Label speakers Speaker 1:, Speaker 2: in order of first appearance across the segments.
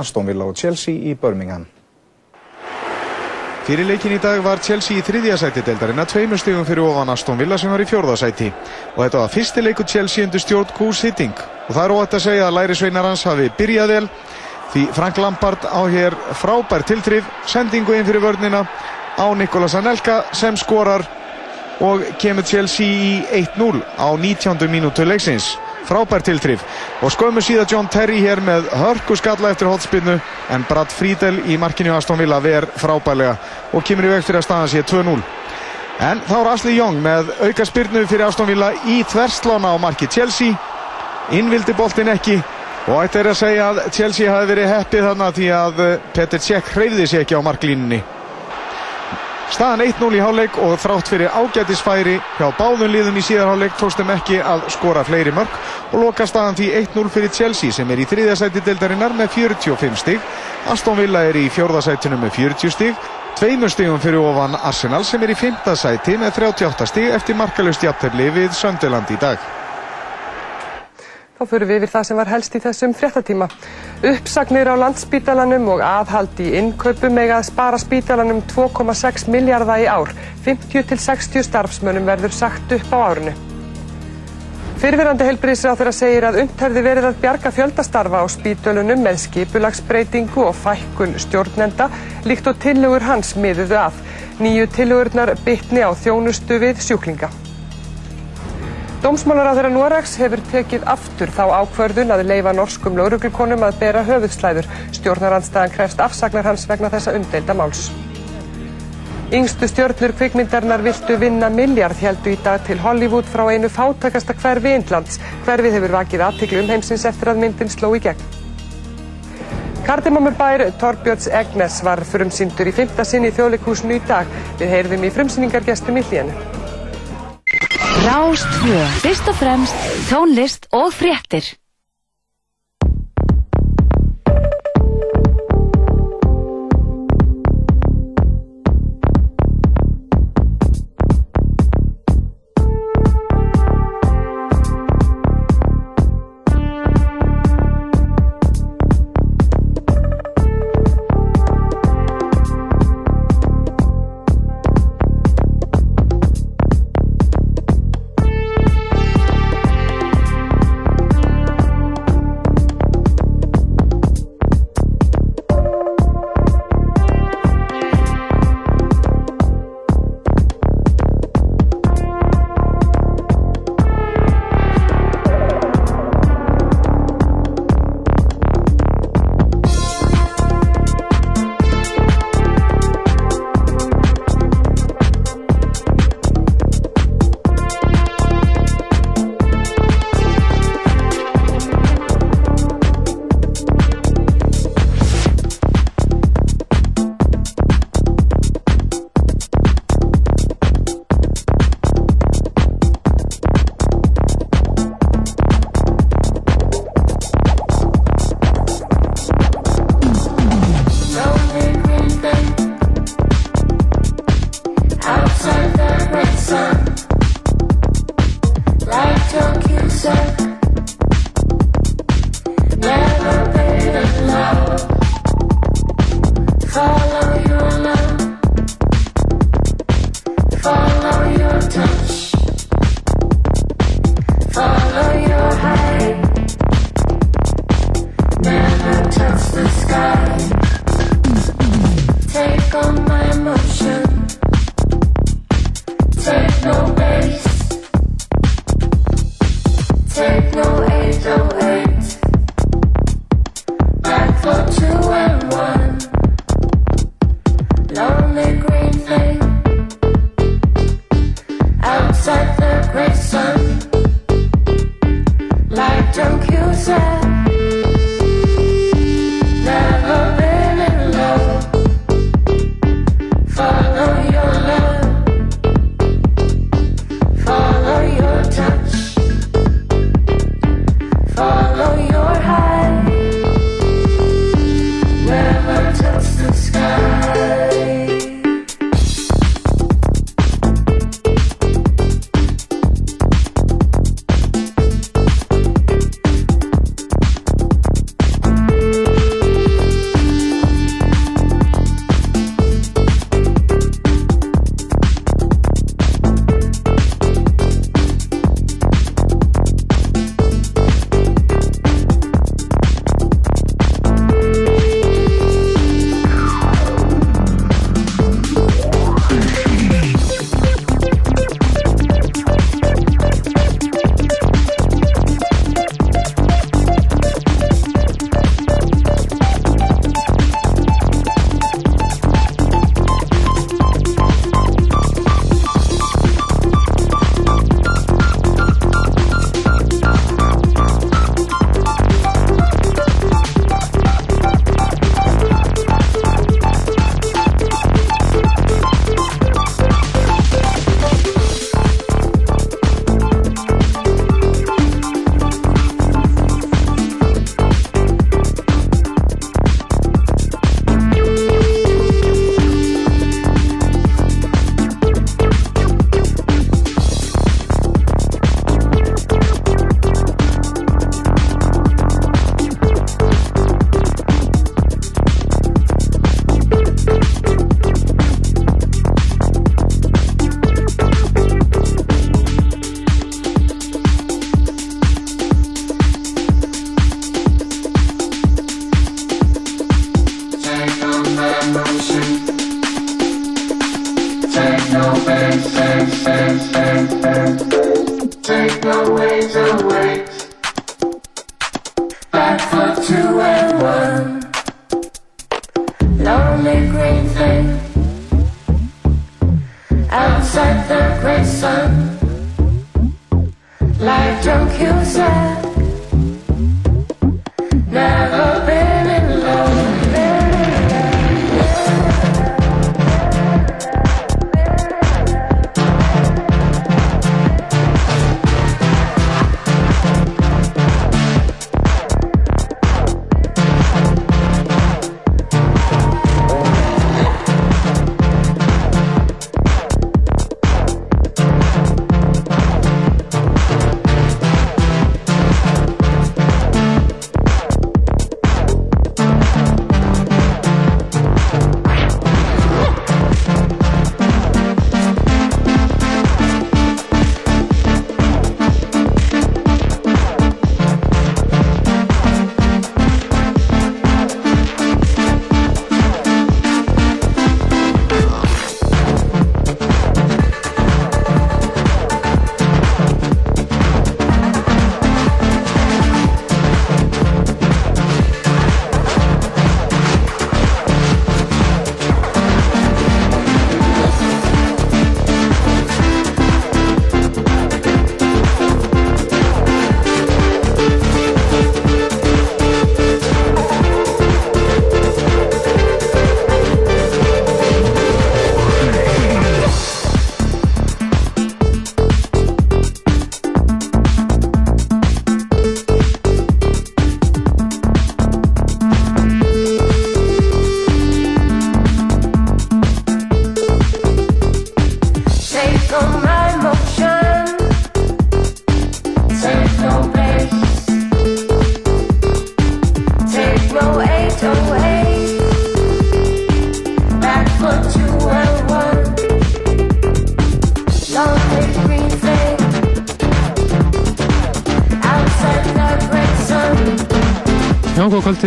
Speaker 1: Aston Villa og Chelsea í Birmingham.
Speaker 2: Fyrir leikin í dag var Chelsea í þriðja sæti deildarinn að tveimur stigum fyrir ofan Aston Villa sem var í fjórða sæti. Og þetta var fyrsti leiku Chelsea undir stjórn Goose Hitting. Og það er óætt að segja að læri sveinar hans hafi byrjað vel. Því Frank Lampard á hér frábær tiltrif, sendingu inn fyrir vörnina á Nikolas Anelka sem skorar og kemur Chelsea í 1-0 á 19. mínútu leiksins frábær tiltrif og skömmu síðan John Terry hér með hörku skalla eftir hótspinnu en Brad Friedel í markinu Aston Villa ver frábærlega og kemur í fyrir að staðan sé 2-0 en þá er Asli Young með auka spyrnu fyrir Aston Villa í þverslána á marki Chelsea. Innvildi boltin ekki og ætti er að segja að Chelsea hafi verið heppið þarna því að Petr Cech hreyfði sér ekki á marklínunni Staðan 1-0 í háleik og þrátt fyrir ágætisfæri hjá báðum liðum í síðarháleik tókstum ekki að skora fleiri mörg og loka staðan því 1-0 fyrir Chelsea sem er í þriðjasæti deildarinnar með 45 stig. Aston Villa er í fjórðasætinu með 40 stig. Tveimur stigum fyrir ofan Arsenal sem er í fymtasæti með 38 stig eftir markalust jafntefni við Söndeland í dag.
Speaker 3: Þá fyrir við yfir það sem var helst í þessum fréttatíma. Uppsagnir á landspítalanum og aðhald í innkaupum eiga að spara spítalanum 2,6 miljardar í ár. 50-60 starfsmönnum verður sagt upp á árinu. Fyrfirandi helbriðsráð þeirra segir að umtærði verið að bjarga fjöldastarfa á spítölunum með skipulagsbreytingu og fækkun stjórnenda líkt og tillögur hans miðuðu að. Nýju tillögurnar bytni á þjónustu við sjúklinga. Dómsmálaráðherra Noregs hefur tekið aftur þá ákvörðun að leifa norskum lauruglukonum að bera höfuðslæður. Stjórnarandstæðan krefst afsagnar hans vegna þessa umdeilda máls. Yngstu stjórnur kvikmyndarnar viltu vinna miljard heldu í dag til Hollywood frá einu fátakasta hverfi Indlands. Hverfið hefur vakið aðtiklu um heimsins eftir að myndin sló í gegn. Kardimamur bær Torbjörns Egnes var frumsýndur í fymta sinn í þjóðleikúsinu í dag. Við heyrðum í frumsýningargestum í hlíðinu.
Speaker 4: Rástvö, fyrst og fremst, tónlist og fréttir.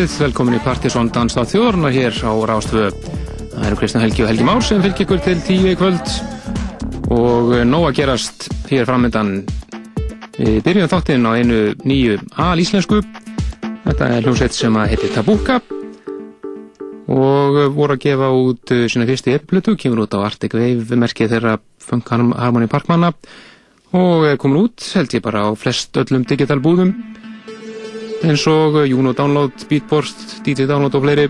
Speaker 5: Kvöldið, velkomin í Partisón Dans á þjórn og hér á Rástvö. Það eru Kristján Helgi og Helgi Már sem fylgir ykkur til tíu í kvöld og nóg að gerast hér framöndan. Byrjum þáttinn á einu nýju al-íslensku. Þetta er hljómsveit sem að heitir Tabuka og voru að gefa út sína fyrsti epplutu, kemur út á Arctic Wave merkið þeirra Funk Harmony Parkmanna og komur út held ég bara á flest öllum digital búðum eins og Juno Download, Beatport, DJ Download og fleiri.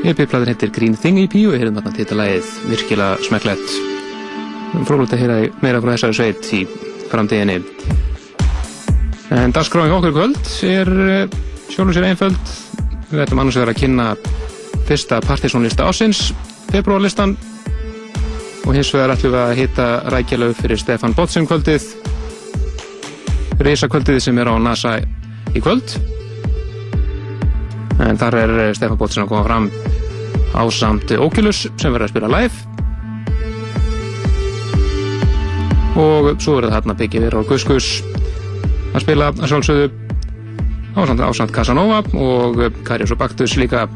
Speaker 5: EP-plaður heitir Green Thing EP og við hefum þarna títalægið virkilega smekklegt. Frólægt að heyra meira frá þessari sveit í framtíðinni. En dagskráing okkur kvöld er eh, sjálfur sér einföld. Við ætlum annars að vera að kynna fyrsta partysónlista ásins, februarlistan og hins vegar ætlum við að hitta rækjalög fyrir Stefan Bottsson kvöldið reysakvöldið sem er á NASA í kvöld. En þar er eh, Stefán Bóttsson að koma fram á samt Oculus sem verður að spila live. Og svo verður þarna byggja við Róð Guskus að spila að sjálfsögðu ásand, ásand Casanova og Karius og Baktus líka.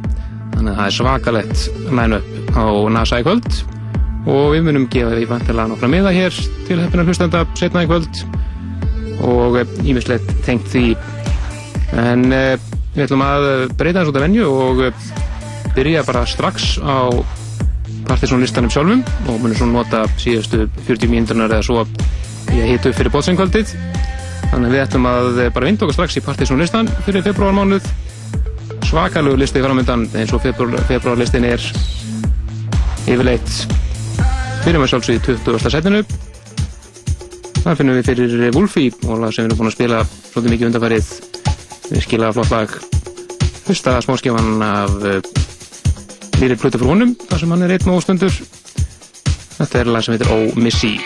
Speaker 5: Þannig að það er svakalett nænu á NASA í kvöld. Og við munum gefa því vantilega nokkra miða hér til hefðina hlustenda setna í kvöld og ímislegt tengt því. En uh, við ætlum að breyta þessu út af venju og uh, byrja bara strax á partysónlistanum sjálfum og munum svo nota síðustu 40 mínúturnar eða svo í að hita upp fyrir bótsengvaldið þannig að við ætlum að bara vinda okkur strax í partysónlistan fyrir februarmánuð svakalögur listið framöndan eins og februarlistin er yfirleitt. Fyrir með sjálfsögði 20. setinu Það finnum við fyrir Wolfi og lag sem við erum búin að spila svolítið mikið undarfærið virkilega flott lag. Fyrsta smáskjáman af Lýrið Plutur frá honum þar sem hann er einn og stundur Þetta er lag sem heitir Oh Missy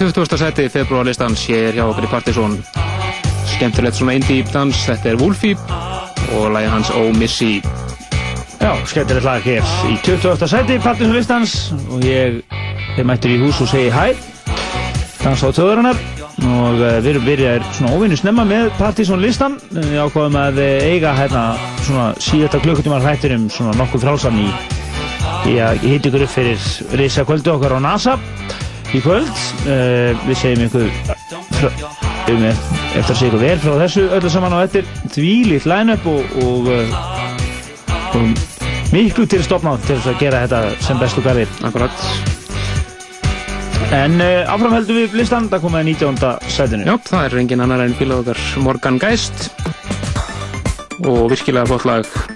Speaker 5: 20. seti februarlistans hér hjá okkur í Partizón. Skemmtilegt svona indie dans, þetta er Wolfie og lægi hans Oh Missy.
Speaker 6: Já, skemmtilegt lag hér í 20. seti Partizón listans og ég er mættur í hús og segi hæ. Dans á töðurinnar og uh, við erum byrjaðir svona óvinni snemma með Partizón listan. Við ákváðum að eh, eiga hérna svona síðasta klukkutímar hættinum svona nokkuð frálsann í, í að hitta ykkur upp fyrir reysa kvöldu okkar á NASA í kvöld. Uh, við segjum ykkur um eftir að segja ykkur vel frá þessu öllu saman á eftir þvílitt line-up og, og, uh, og miklu til stopnátt til að gera þetta sem bestu garðir.
Speaker 5: Akkurat.
Speaker 6: En uh, áfram heldum við listan, það komið að 19. sætinu.
Speaker 5: Já, það er engin annar en fílað okkar Morgan Geist og virkilega flott lag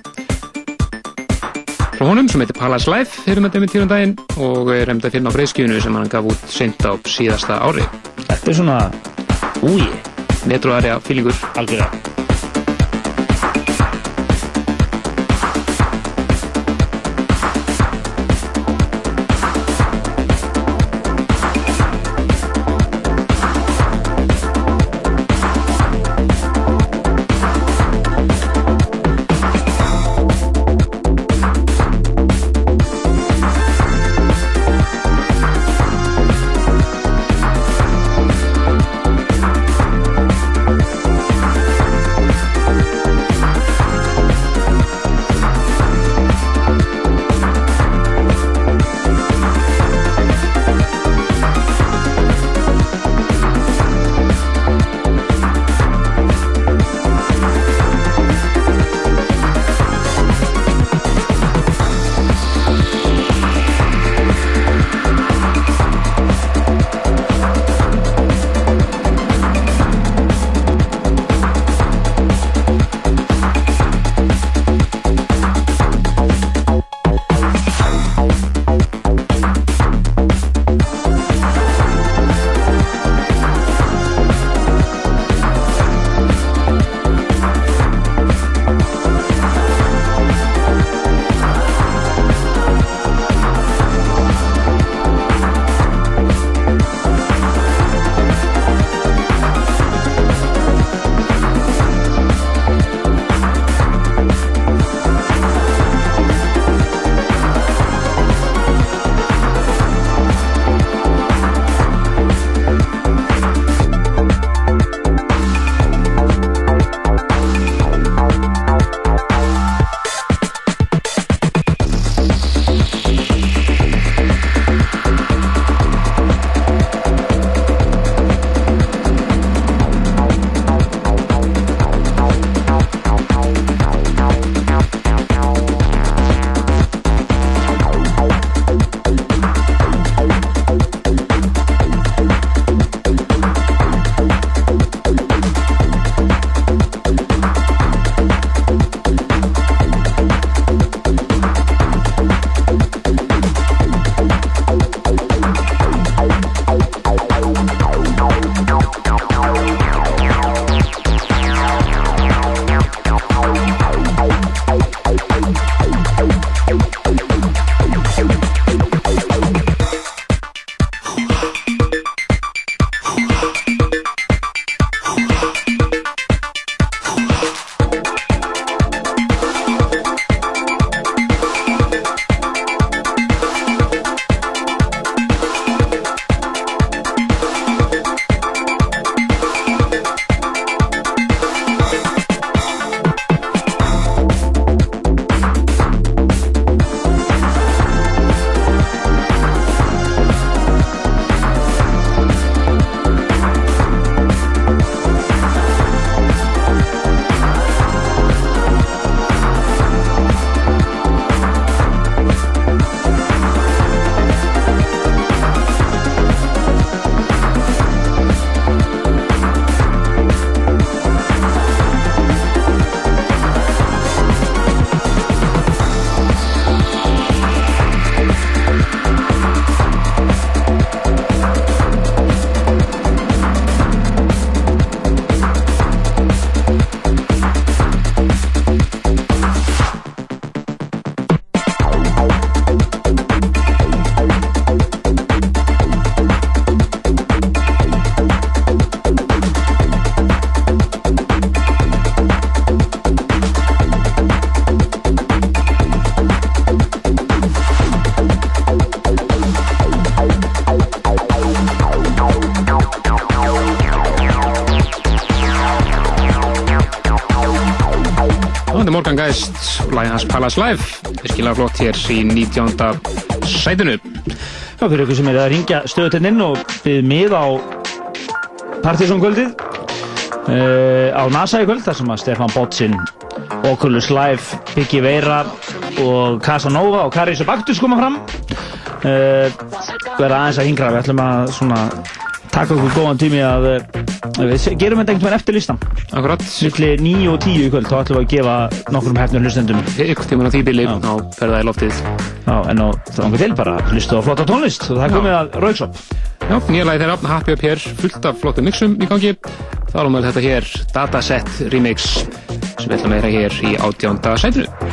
Speaker 5: frá honum sem heitir Palace Life erum þetta með tírum daginn og er hefnd að finna á freyskjunu sem hann gaf út seint á síðasta ári.
Speaker 6: Þetta er svona úi,
Speaker 5: Metroarja fílingur.
Speaker 6: Algjörða.
Speaker 5: Palace Live. Virkilega flott hér í 19. sætinu.
Speaker 6: Já, fyrir ykkur sem er að ringja stöðutinn inn og byggð mið á Partiðsson-kvöldið uh, á NASA í kvöld þar sem að Stefan Botsin Oculus Live, Biggie Veira og Casanova og Karis og Baktus koma fram. Uh, verða aðeins að hingra. Við ætlum að svona taka okkur góðan tími að uh, við gerum þetta einhvern veginn eftir listan
Speaker 5: Akkurat.
Speaker 6: Milli 9 og 10 í kvöld þá ætlum við að gefa nokkrum hefnum hlustendum.
Speaker 5: Ykkur tíman á því bíli þá fer það í loftið.
Speaker 6: Já, en á þannig til bara hlustu á flotta tónlist. Og það komið að Rauksop.
Speaker 5: Já, nýja lagi þeirra, Happy Up Here, fullt af flottum mixum í gangi. Þá erum við þetta hér Dataset Remix sem við ætlum að vera hér í átjánda sætinu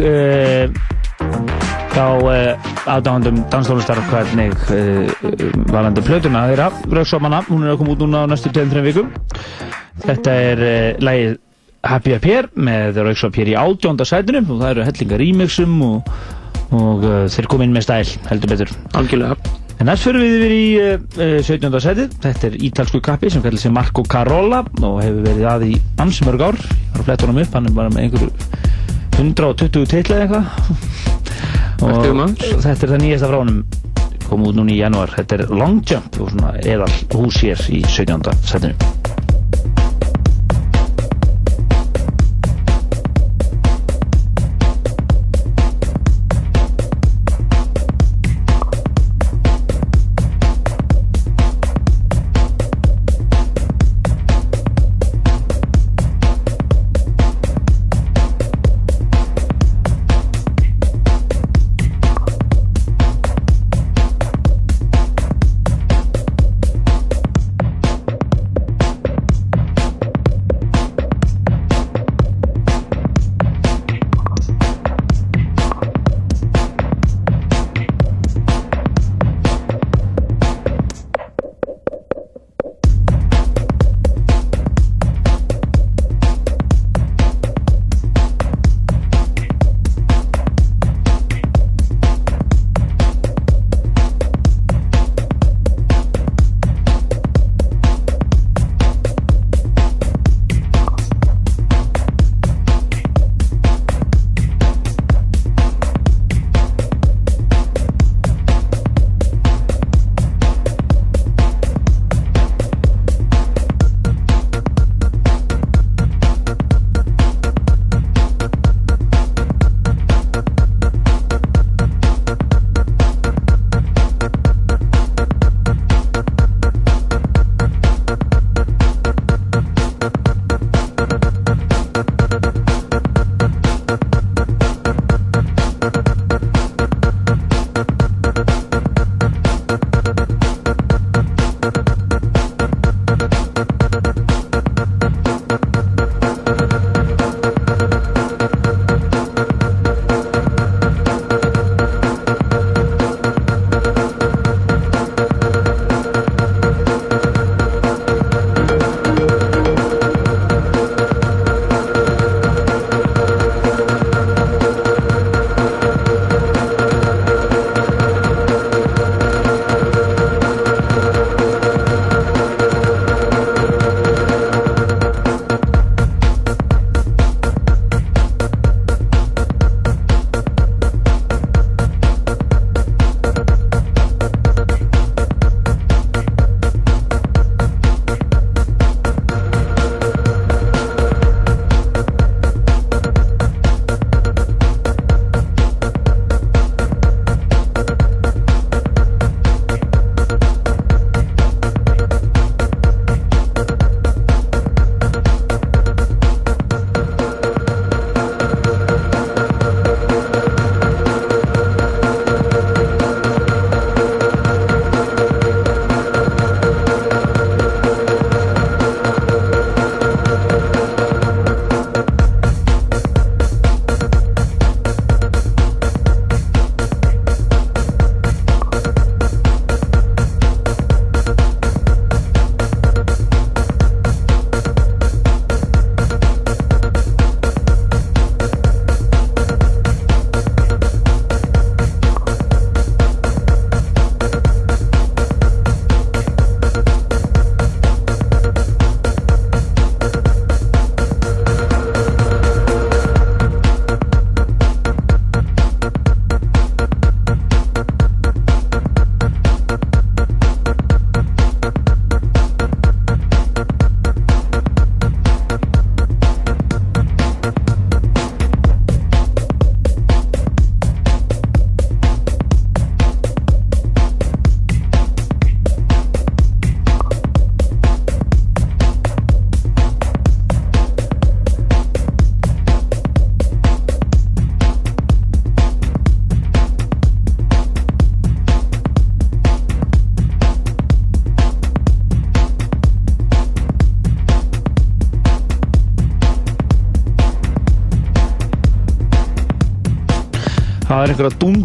Speaker 6: Uh, hjá uh, aðdáðandum danstónlistar hvernig uh, valandi plötuna þeirra, Rauksómanna, hún er að koma út núna á næstu 2-3 vikum þetta er lagið Happy Up Here með Rauksóp hér í átjónda sætunum og það eru hellinga remixum og, og þeir koma inn með stæl heldur betur
Speaker 5: algjörlega
Speaker 6: En næst fyrir við yfir í uh, 17. setið. Þetta er ítalsku kappi sem kallar sig Marco Carola og hefur verið að í ansmörg ár. Að fletta honum upp, hann er bara með einhverju 120 teitla eða eitthvað. Og þetta er það nýjasta frá honum kom út núna í janúar. Þetta er Long Jump og svona eðal hús hér í 17. setinu.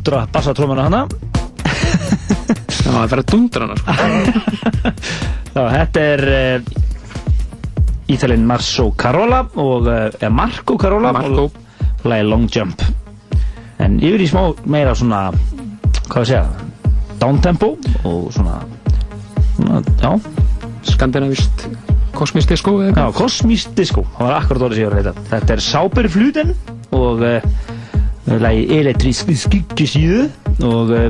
Speaker 6: Dundra bassatrómuna hana.
Speaker 5: Það fyrir að dundra hana, sko.
Speaker 6: Já, þetta er uh, Ítalinn Marco Carola og uh, Marco Carola
Speaker 5: Marco.
Speaker 6: og lagi Long Jump en yfir í smá meira svona hvað að segja downtempo og svona, svona já,
Speaker 5: skandinavist eða
Speaker 6: já, disco það var akkurat orðið sér að heita þetta er Sáberfluten og uh, lagi Elektrisk skyggisíðu og uh,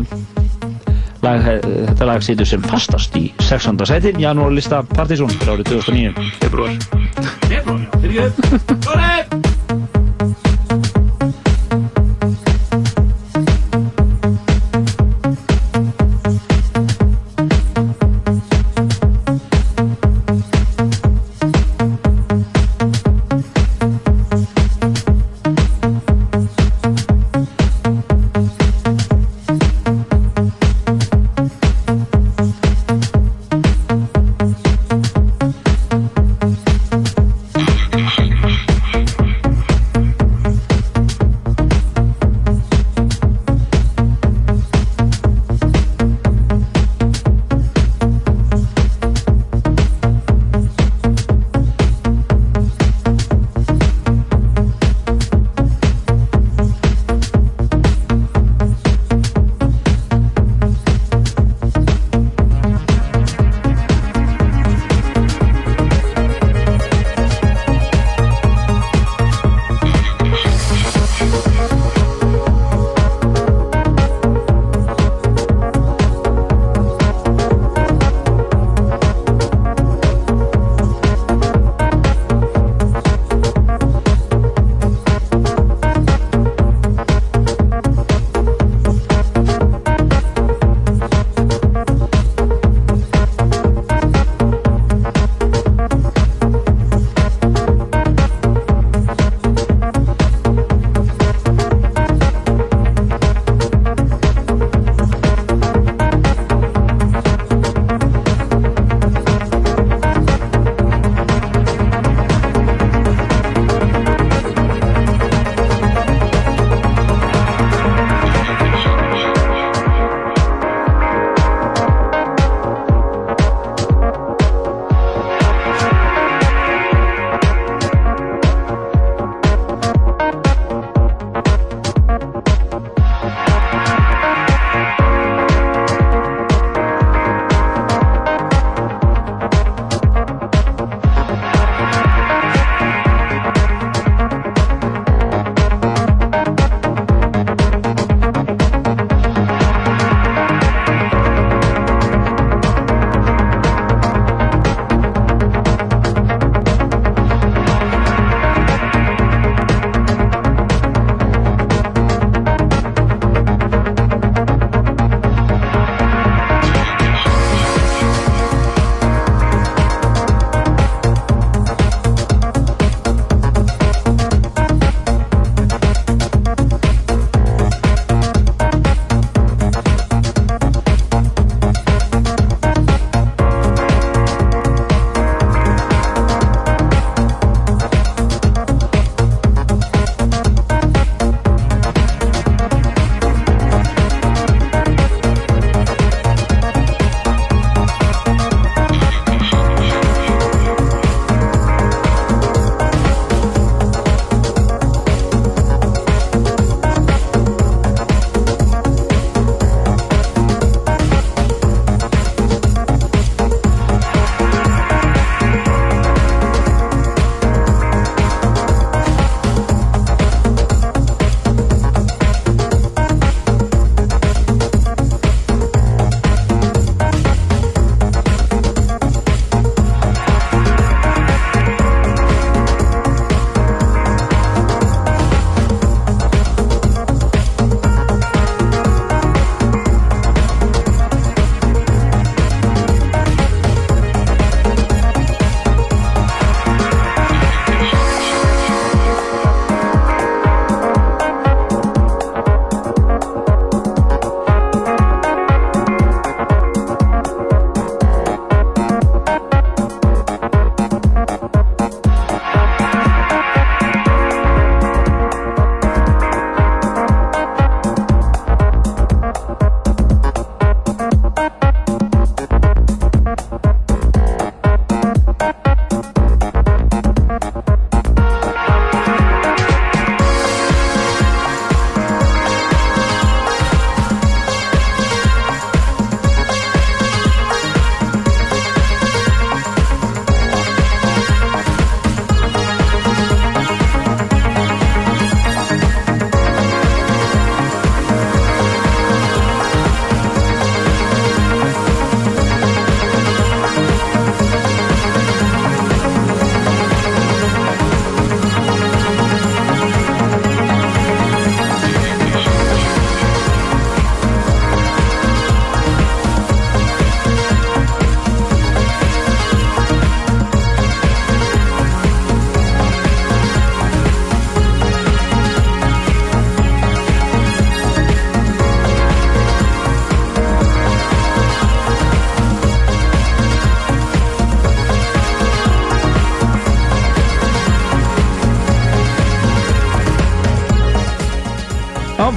Speaker 6: lag, uh, þetta lag situr sem fastast í 16. sæti janúarlista Partizón fyrir árið 2009
Speaker 5: februar
Speaker 6: Februar,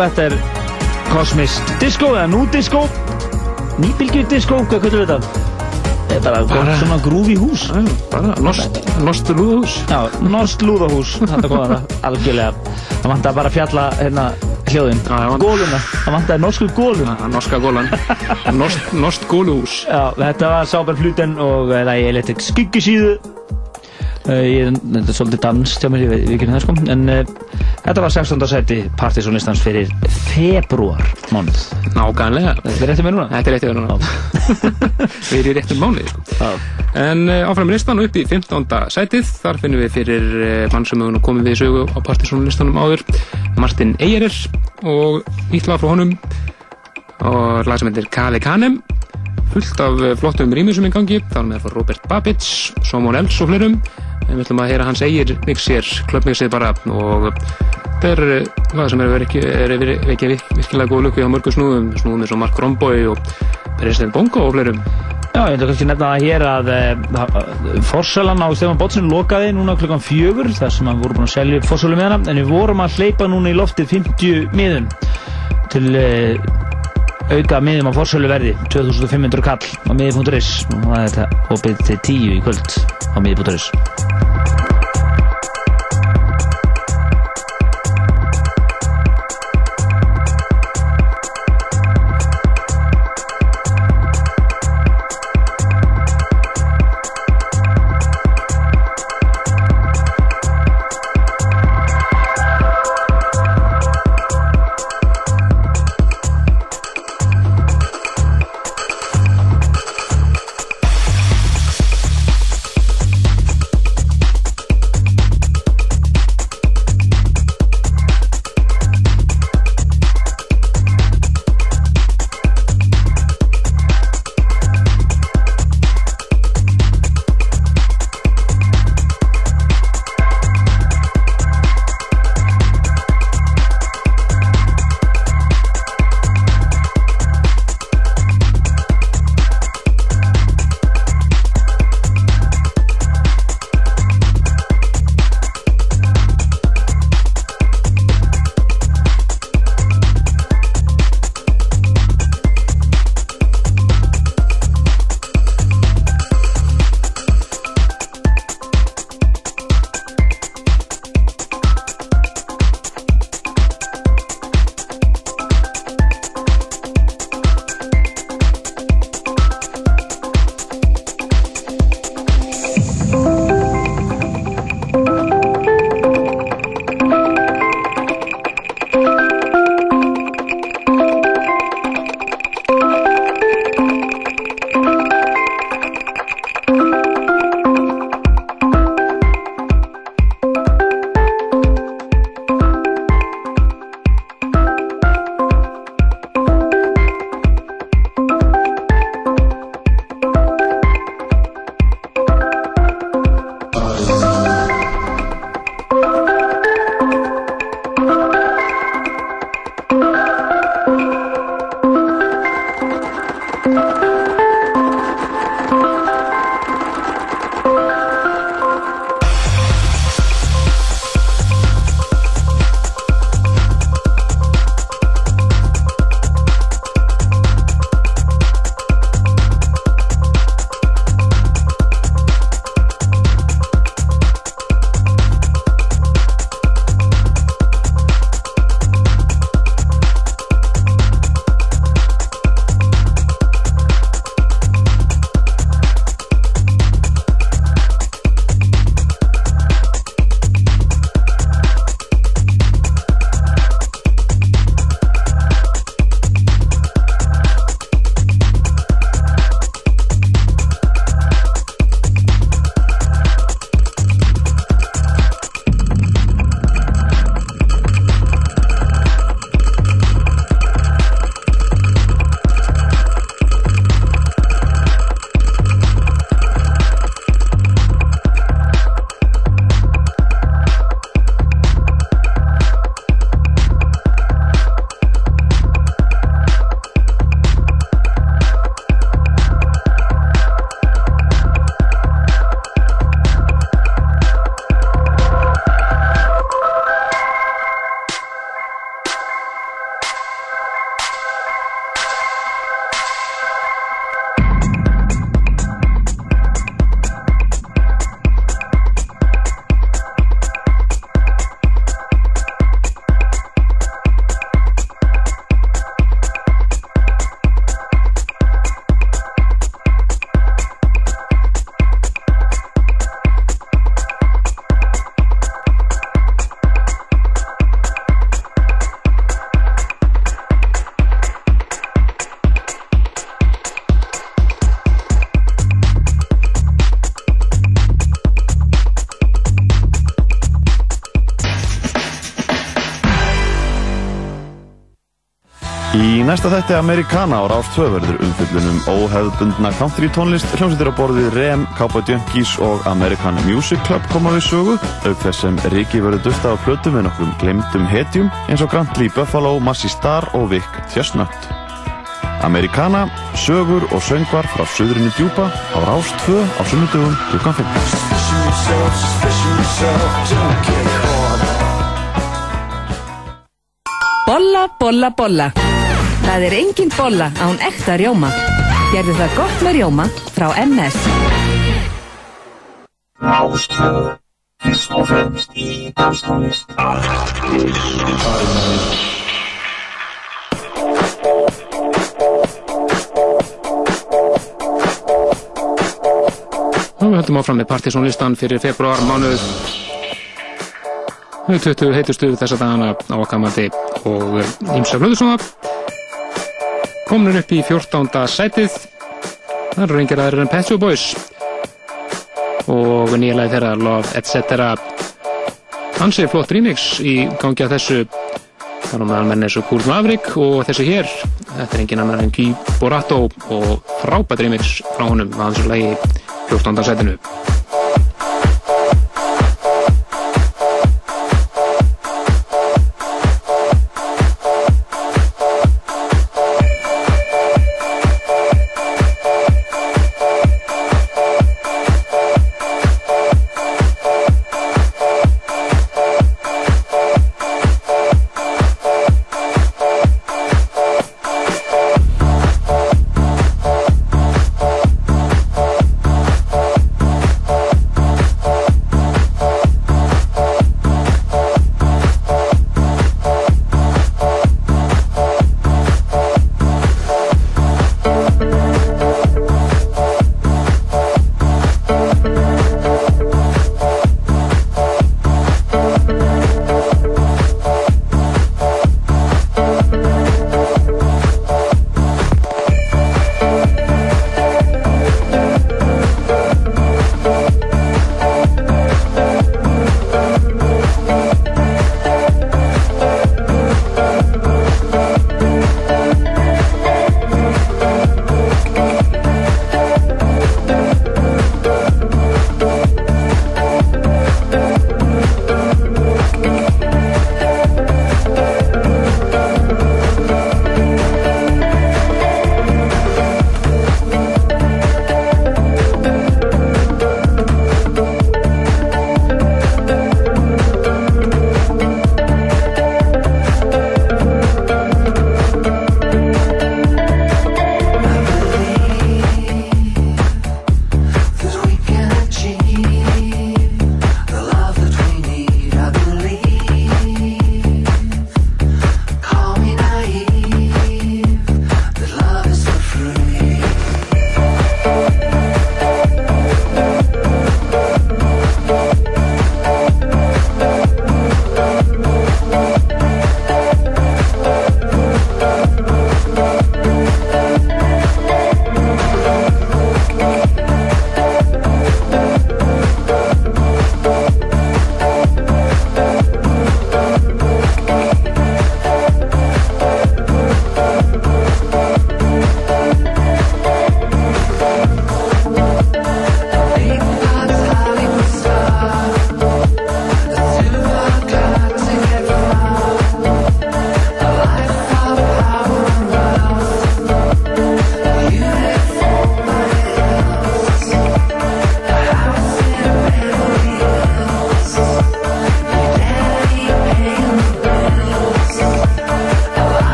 Speaker 6: þetta er Cosmist Disco eða Nú Disco. Nýbylgjur Disco, hvað kvöldur þetta? Það er bara, bara svona grúfi hús.
Speaker 5: Já, bara nost lúðhús
Speaker 6: Já, Nost Lúðahús Þetta kom það algjörlega. Það bara að fjalla hérna hljóðin. Góluna, það vantar norsku góluna.
Speaker 5: Norska gólan. Nost góluhús
Speaker 6: Já, þetta var Sáber Fluten og það er Electric skyggisíðu ég, Þetta er svolítið dans hjá mér, ég veit ekki það sko. En uh, þetta var 16. seti partysónlistans fyrir februar mánuð.
Speaker 5: Nákvæmlega.
Speaker 6: Þetta er réttið mér núna.
Speaker 5: Þetta er réttið verið núna. Við erum í réttum mánuði sko. En uh, áfram listan upp í 15. sætið. Þar finnum við fyrir uh, mann sem hefur komið við í sögu á partysónlistanum áður Martin Eyerir og nýtt lag frá honum og lag sem heitir Kali Kanem fullt af uh, flottum er í gangi. Þar með frá Robert Babich, Somon Els og fleirum. en við ætlum að heyra hans eigir mixir, klubbmixið bara og þetta er lag sem er er ekki virkilega góð lukku á mörgum snúðum, snúðum eins og Mark Romboy og President Bongo og fleirum.
Speaker 6: Já, ég ætla kannski að nefna það hér að uh, Forsælan á Stefán Bótsin lokaði núna klukkan fjögur þar sem hann voru búin að selja upp Forsælu með hana en við vorum að hleypa núna í loftið 50 miðum til uh, auka miðum á Forsælu verði 2500 kall á miði.is og það er þetta opið til 10 í kvöld á miði.is
Speaker 7: næsta þætti Americana á Rás 2 verður umfyllunum óhefðbundna country tónlist hljómsveitir á borðið Rem, Cowboy Junkies og American Music Club koma við sögu auk þess sem Riki verður dusta á plötu með nokkrum glemdum hetjum eins og Grant Lee Buffalo, Massi Starr og Vic Chestnut. Americana, sögur og söngvar frá söðrinu djúpa á Rás 2 á sunnudögum klukkan 5.
Speaker 4: Bolla, bolla, bolla. Það er engin bolla án ekta rjóma. Gerðu það gott með rjóma frá MS.
Speaker 5: Rástöðu, fyrst og fremst í danstónlist.
Speaker 8: Nú, við höldum áfram með partysónlistan fyrir februar mánuð. 20 heitustu þessa dagana á Akamandi og Ímsa eh, Komin upp í 14. sætið það eru reyngir aðeins en Pet Shop Boys og nýjalega þeirra Love etc. Hansið flott remix í gangi að þessu þar á meðal menn eins og Cool Maverick og þessu hér þetta er engin annar en Guy Borato og frábært remix frá honum að hans lagi 14. sætinu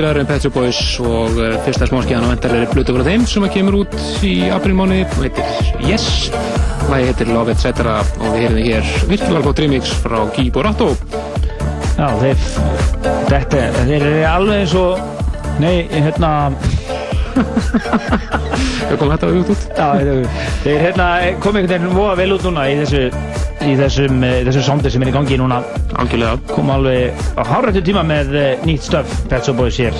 Speaker 5: engir aðra en Petri Boys og uh, fyrsta smáskiðan á vendar er Blutu frá þeim sem að kemur út í aprilmáni og heitir Yes Lægi heitir Love Etc. og við heyrum hér virkilega gott remix frá Guy Borato
Speaker 6: Já, þeir, þetta, þeir eru alveg eins og, nei, hérna,
Speaker 5: Hvað kom þetta út út?
Speaker 6: já, þeir, hérna, kom einhvern veginn voða vel út núna í þessu, í þessum, eh, þessu sondi sem er í gangi núna.
Speaker 5: Algjörlega
Speaker 6: Kom alveg á hárrættu tíma með eh, nýtt stöf, Pet Shop Boys hér.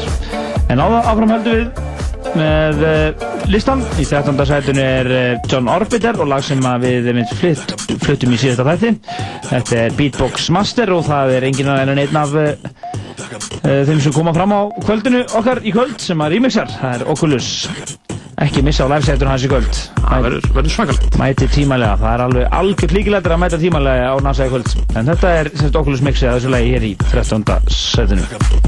Speaker 6: En áfram höldum við með uh, listan. Í 13. sætunu er uh, John Orbiter og lag sem að við flytt, fluttum í síðasta þætti. Þetta er Beatbox Master og það er enginn annar en einn af þeim sem koma fram á kvöldinu okkar í kvöld sem að remixar. Það er Oculus. Ekki missa á live-sætun hans í kvöld.
Speaker 5: Það verður, svakalegt
Speaker 6: Mæti tímalega, það er alveg algjört líkilættir að mæta tímalega á NASA í kvöld. En þetta er Oculus mixið að þessu lagi hér í 13. sætinu.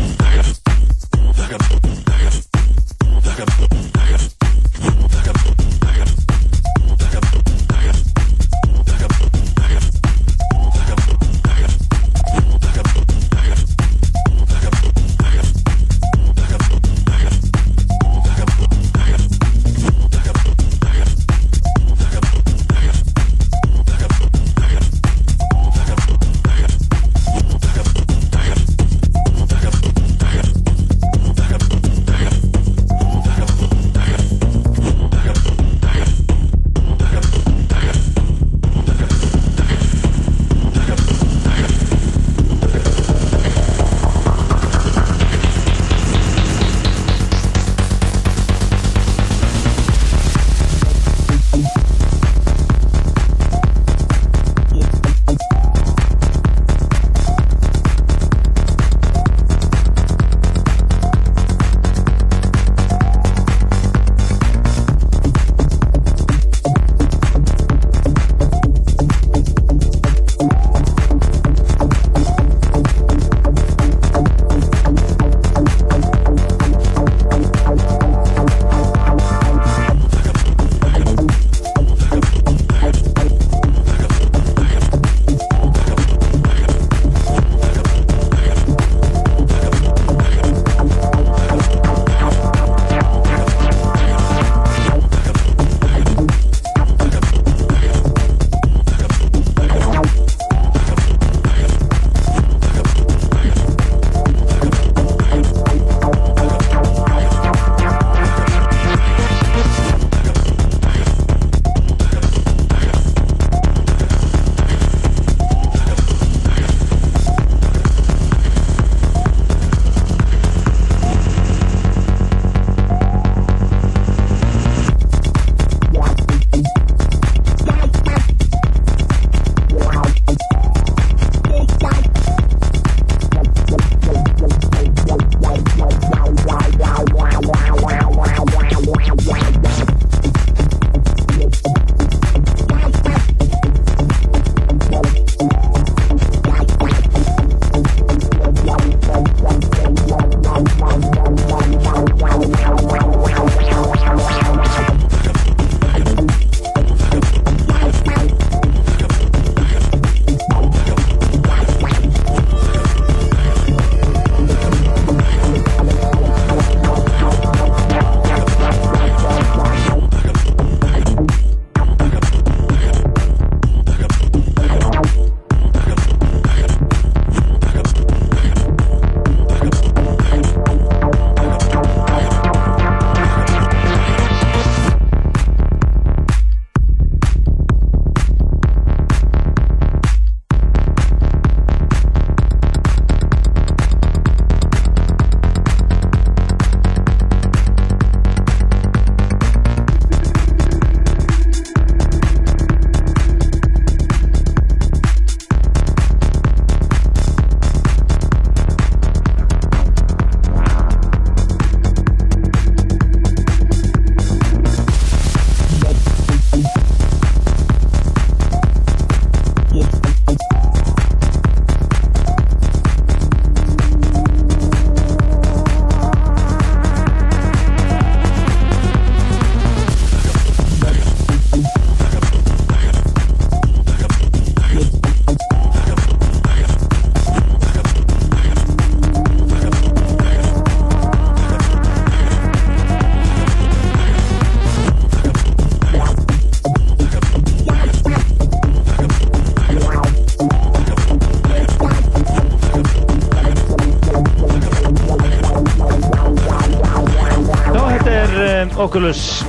Speaker 6: Oculus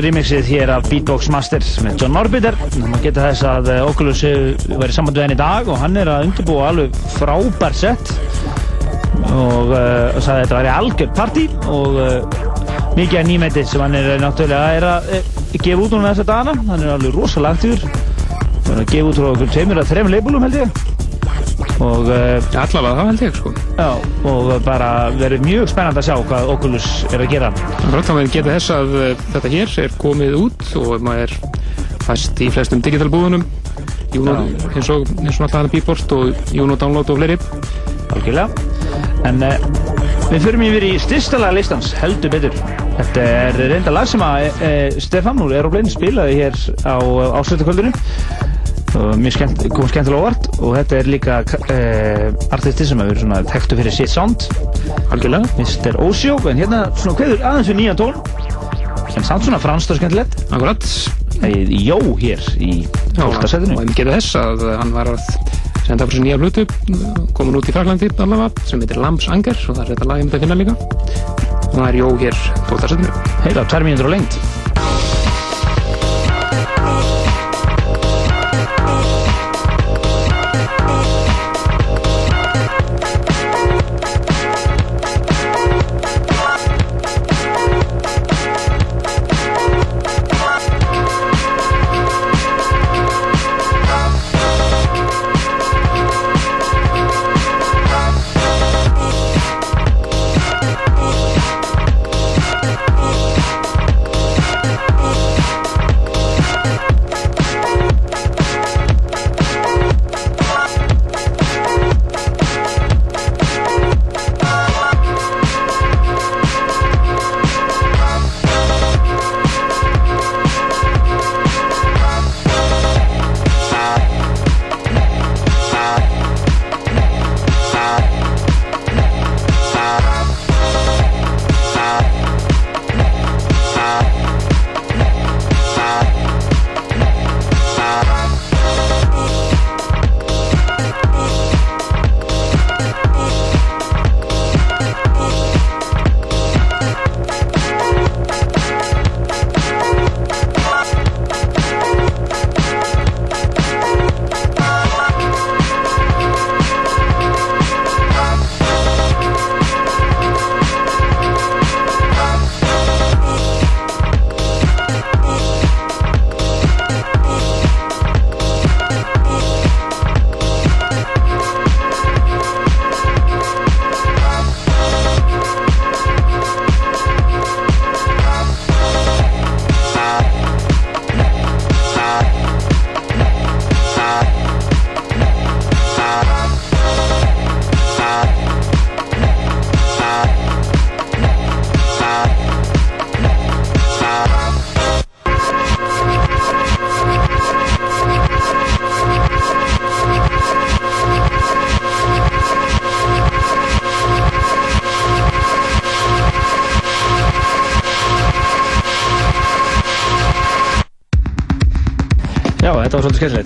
Speaker 6: remixið hér af Beatbox Master með John Orbiter. Það geta þess að eh, Oculus hefur verið samband við henni í dag og hann er að undirbúa alveg frábær sett og uh, sagði að þetta væri algjör party og uh, mikið af nýmæti sem hann er náttúrulega er að uh, gefa út núna þessa dagana. Hann er alveg rosalega aktífur. Hann er að gefa út frá okkur tveimur að þreim leibulum held ég. Og uh,
Speaker 5: Allavega það held ég sko.
Speaker 6: Já, og bara verið mjög spennand að sjá hvað Oculus er að gera.
Speaker 5: Rátt að maður geta þess að uh, þetta hér er komið út og maður er fæst í flestum digitalbúðunum eins og alltaf hann Beatport og Juno Download og fleiri
Speaker 6: Algjörlega. En uh, við förum yfir í styrstalega listans, heldur betur. Þetta er reynda lag sem að uh, Stefán úr Aeroplane spilaði hér á ásveitakvöldinu. Og mjög skemmt, kom skemmtilega óvart og þetta er líka uh, artisti sem hefur þekktu fyrir sitt sound.
Speaker 5: Algjörlega.
Speaker 6: Mr. Osio, en hérna svona kveður aðeins við nýjan tón. En samt svona franskt og skemmtilegt.
Speaker 5: Akkurat.
Speaker 6: Í Jó hér í 12.
Speaker 5: og ég geta þess að hann var að senda fyrir nýja blutu komin út í Fraklandi allavega sem heitir Lambs Anger og það er þetta lag ég myndi að finna líka og það er Jó hér 12. setinu
Speaker 6: Heila, tvær mínútur á lengt.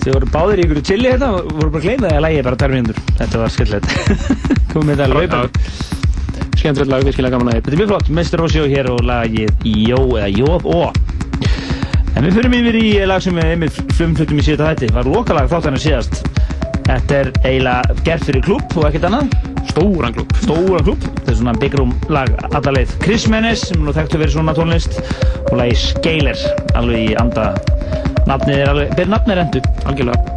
Speaker 6: Við vorum báðir í ykkur chilli hérna og vorum bara það að lægi bara tvær mínútur. Þetta var skemmtilegt. Komum við það að laupa.
Speaker 5: skemmtilegt lag, virkilega gaman að
Speaker 6: Þetta er mjög flott, Mr. Osio hér og lagið Jó eða Jóð Ó. En við fyrir yfir í lag sem við einmitt flumflutum í síðan þetta. Var lokalag þáttan að síðast. Þetta er eiginlega gert fyrir klúb og ekkert annað.
Speaker 5: Stóran klúb.
Speaker 6: Stóran klúb. Þetta er svona room lag allarleið. Chris Menes sem nú þekktu verið svona tónlist og lagi Scaler alveg í anda. Nafnið er alveg, ber nafnið er endu.
Speaker 5: Algjörlega.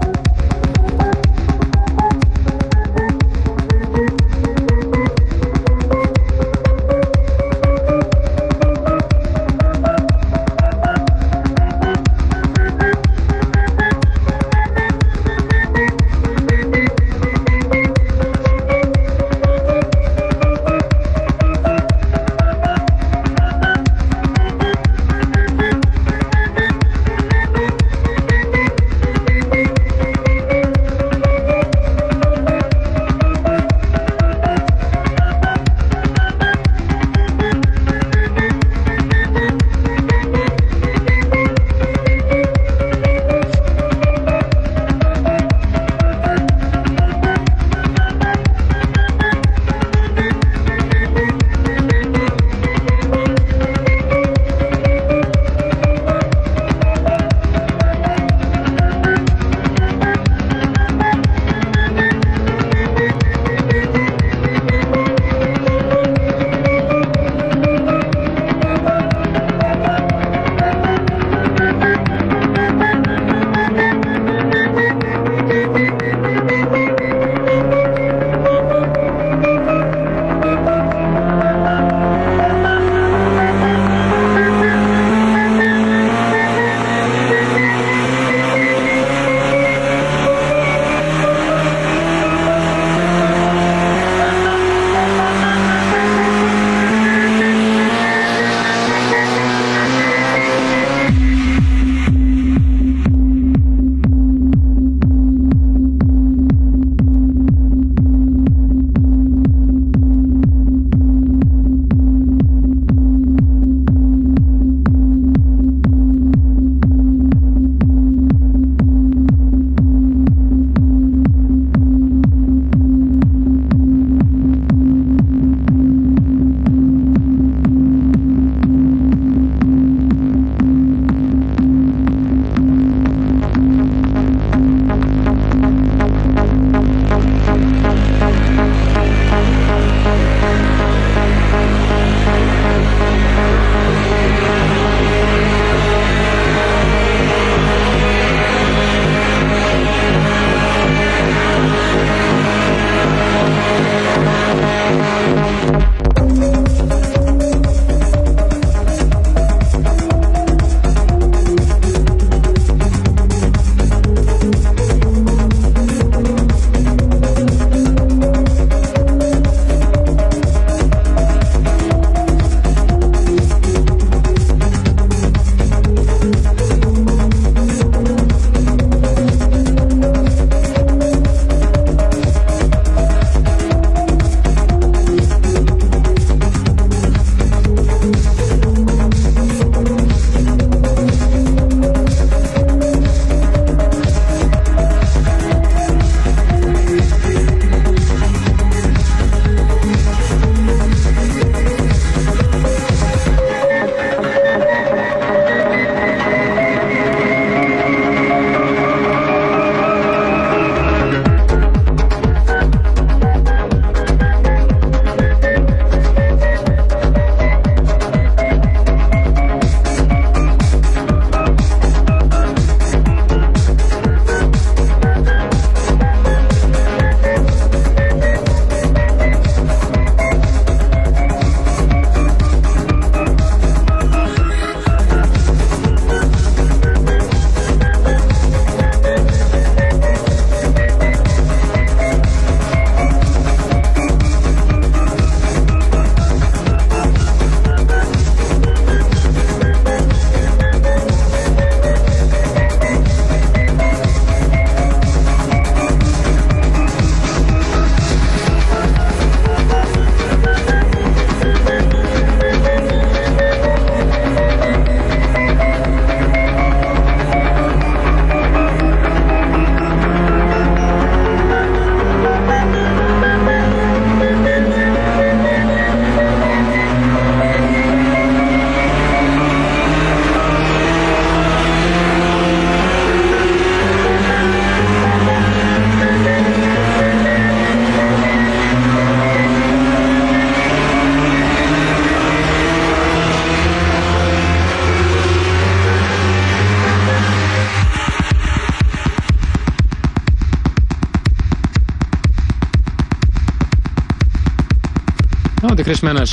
Speaker 5: Chris Menes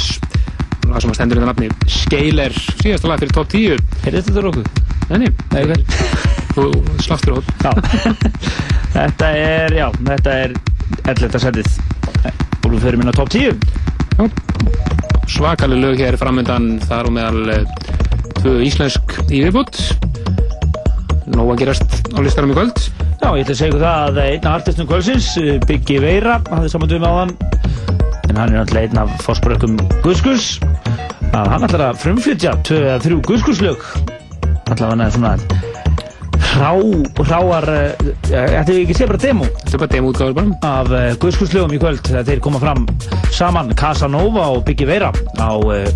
Speaker 5: lag sem að stendur þetta nafni Scaler, síðasta lag fyrir top 10
Speaker 6: Heyrðu þetta úr okkur?
Speaker 5: Nei, nei, þú hótt
Speaker 6: Já. þetta er, já, þetta er 11. setið. Og við förum inn á top 10.
Speaker 5: svakalig lög hér framöndan þar og meðal eh, tvö íslensk í viðbútt nóg að gerast á listanum í kvöld
Speaker 6: Já, ég ætla að segja það að einn af artistum kvöldsins, eh, Biggi Veira, hafði saman með á hann. En hann er náttúrulega einn af fórsprökkum Guðskus. Að hann ætlar að frumflytja tvö eða þrjú Guðskuslög. Ætla hann að svona hrá, hráar, uh, ætla við ekki að segja bara demo
Speaker 5: þetta er bara demútgáður bara
Speaker 6: af uh, Guðskuslögum í kvöld þegar þeir koma fram saman Casanova og Biggi Veira á uh,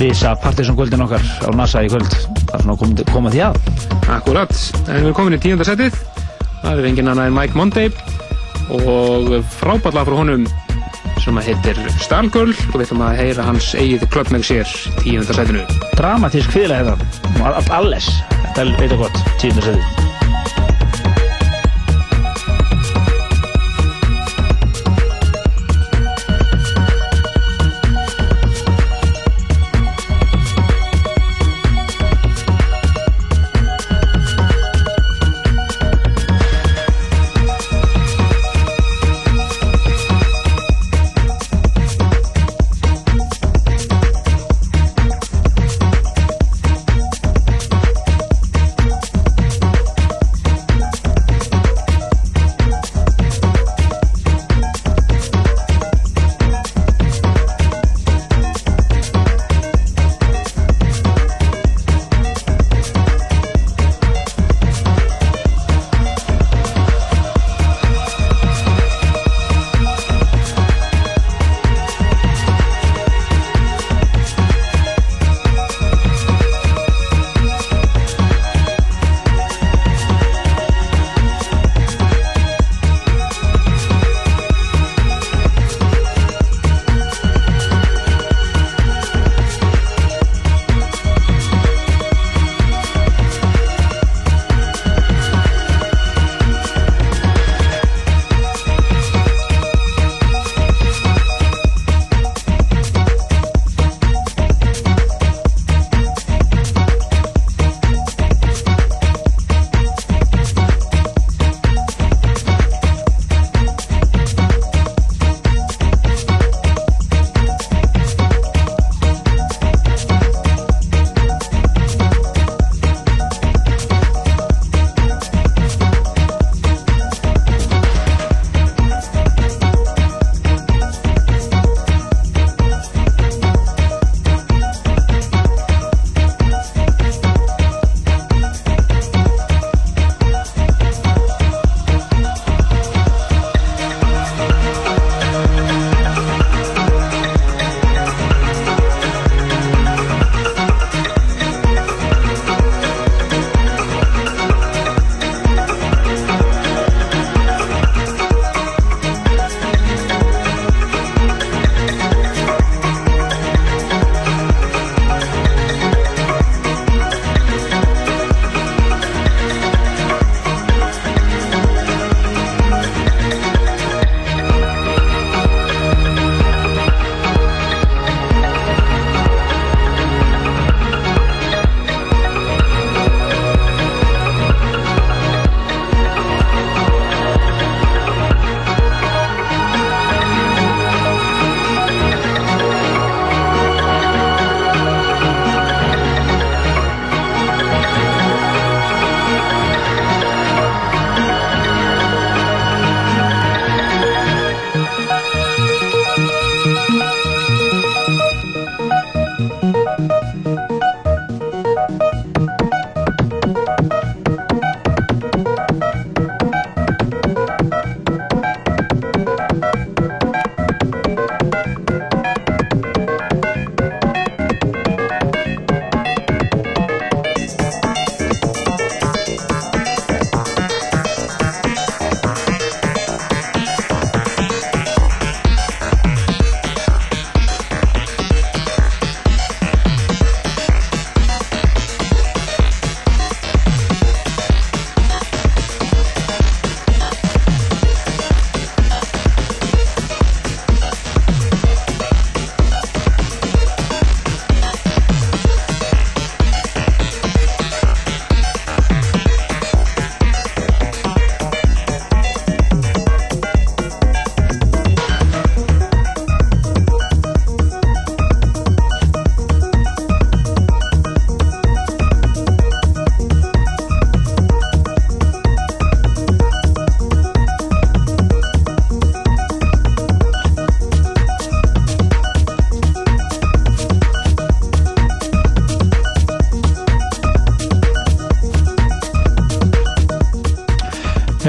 Speaker 6: Lisa Partisan kvöldin okkar á NASA í kvöld. Það er svona að koma, því að.
Speaker 5: Akkurat, en við erum komin í tíunda setið það er engin annað en Mike Monday og frábætla frá honum sem heitir Stargirl og við ætlum að heyra hans eigið með sér í tíunda setinu
Speaker 6: dramatísk fyrirlega þetta og all- alles, þetta er eitthvað gott tíundarsæði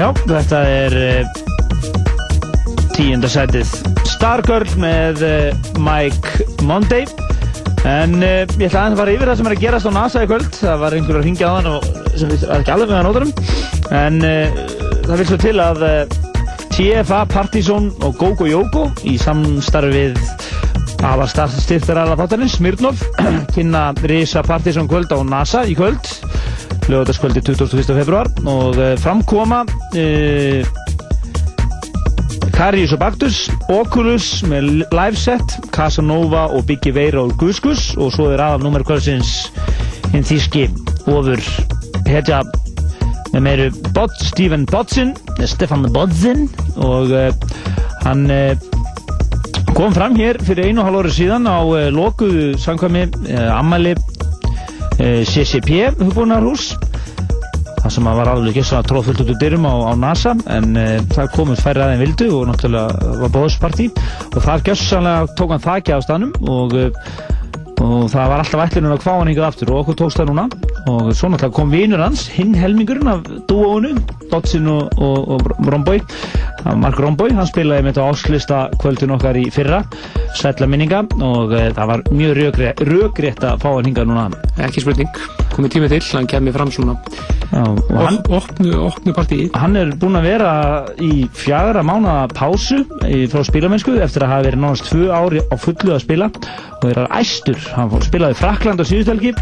Speaker 6: Já, þetta er uh, tíunda setið Stargirl með uh, Mike Monday. En uh, ég ætla aðeins að fara yfir það sem er að gerast á NASA í kvöld. Það var einhver að ringja á hann og sem við erum ekki alveg með að nótarum en uh, það vil svo til að TFA, Partizón og GoGo Yogo í samstarfið afar styrtaræðar þáttarins, Smirnov kynna Risa Partizón kvöld á NASA í kvöld lögutaskvöldi 21. februar og framkoma Karius og Baktus Oculus með live set Casanova og Biggie Veira og Guskus og svo er aðal nummer kvöldsins hinn þíski ofur hetja með meiru Bod, Stephen Bodsin Stefan Bodsin og uh, hann kom fram hér fyrir einu og hálf orði síðan á lokuðu samkvæmi ammali CCP hugbúnarhús það sem var alveg ekki svona tróðfullt út úr dyrum á, á NASA en e, það komið færri aðeins vildu og náttúrulega var bóðsparti og það gjössanlega tók hann þakja á stanum og, og það var alltaf ætlunum að kvá hann hingað aftur og okkur tókst það núna. Og svo náttúrulega kom vinur hans hinn helmingurinn af dúónu Dodson og, og, og Romboy. Mark Romboy, hann spilaði með þetta áslista kvöldin okkar í fyrra sætla minninga. Og e, það var mjög röggrétt að fá hann hingað núna.
Speaker 5: Ekki spurning, komið tímið til hann kemur fram svona.
Speaker 6: Já, og hann,
Speaker 5: opnu, opnu partíi
Speaker 6: hann er búinn að vera í fjagra mánuða pásu frá spilamennsku eftir að hafa verið nánast tvö ári á fullu að spila. Og er æstur, hann spilaði Frakland á síðustelgi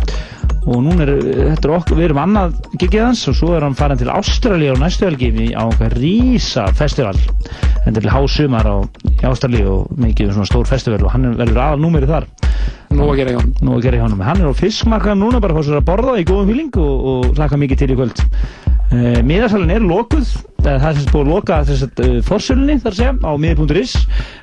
Speaker 6: og núna er þetta er okkur, við erum annað gigið hans og svo er hann farin til Ástralja á næstu helgi á okkar rísa festival. En til hásumar á Ástralja og mikið svona stór festival og hann verður aðal númeri þar
Speaker 5: Nú að gera í honum.
Speaker 6: Nú að gera í honum. Hann er á fiskmarka núna bara fór sér að borða í góðum fíling og, og hlaka mikið til í kvöld uh, Miðarsalinn er lokuð það er þess búið að loka þess að uh, forsölunni þar segja á miði.is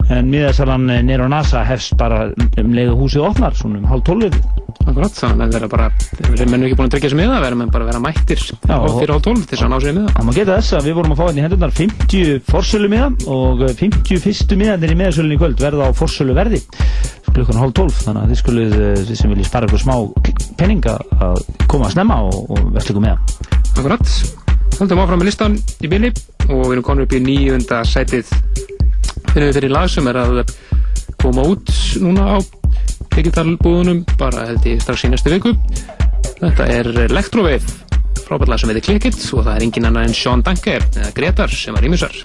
Speaker 6: en miðarsalann nýra á NASA hefst bara um leiðu húsið opnar svona um hálf tólfið
Speaker 5: Akkurat, þannig að vera bara við erum ekki búin að tryggja þessu miða, við erum bara að vera mættir fyrir hálf tólf til þess að ná sér miða.
Speaker 6: Það má geta þess að við vorum að fá hérna í hendunar 50 forsölu miða og 50 fyrstu miðanir í miðarsölunni í kvöld verða á forsölu verði klukkan hálf tólf. Þannig að þið skulið þið sem viljið spara ykkur smá penninga að koma að snemma og, og verðt ykkur með
Speaker 5: Akkurat, höldum áfram með listan í byrni og við erum konur upp í nýjunda sætið. Finnum við fyrir lag sem er að koma út núna á digitalbúðunum bara held ég strax í næstu viku. Þetta er Electrowave frábært lag sem heitir Clickit og það er engin annar en Sean Danke eða Gretar sem var ímjössar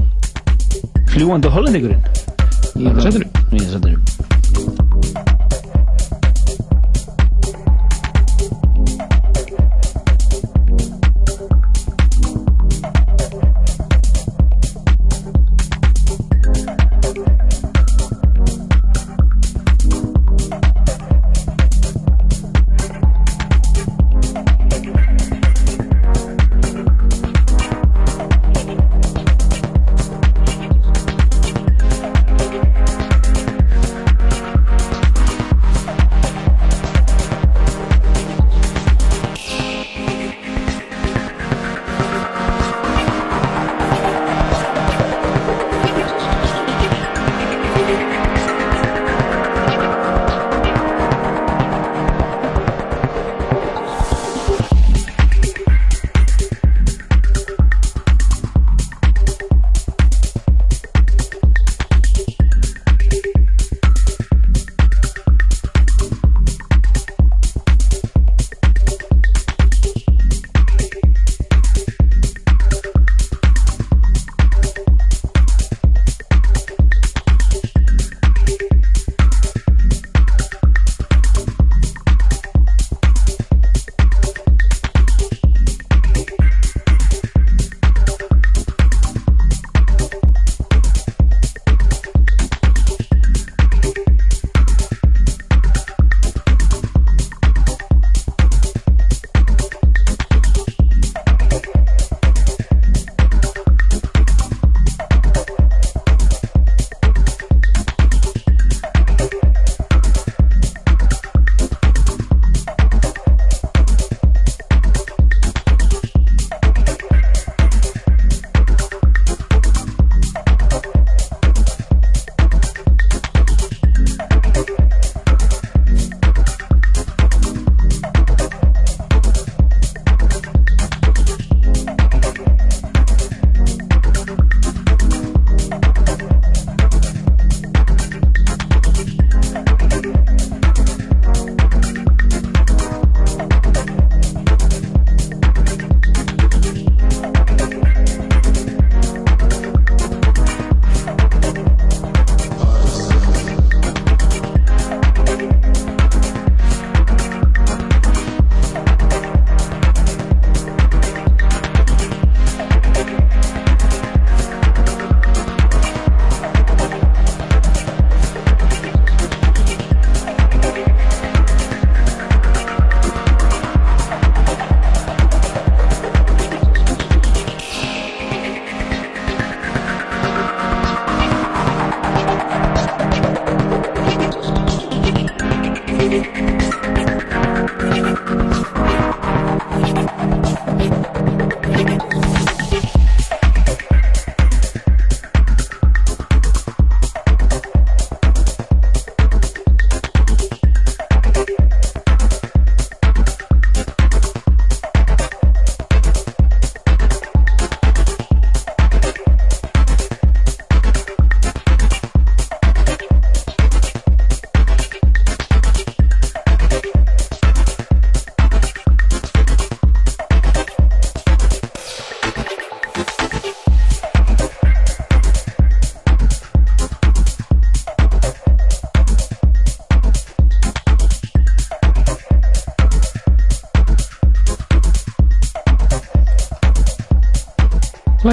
Speaker 6: Fljúandi hollendingurinn.
Speaker 5: Í þetta sætinu.
Speaker 6: Í þetta sætinu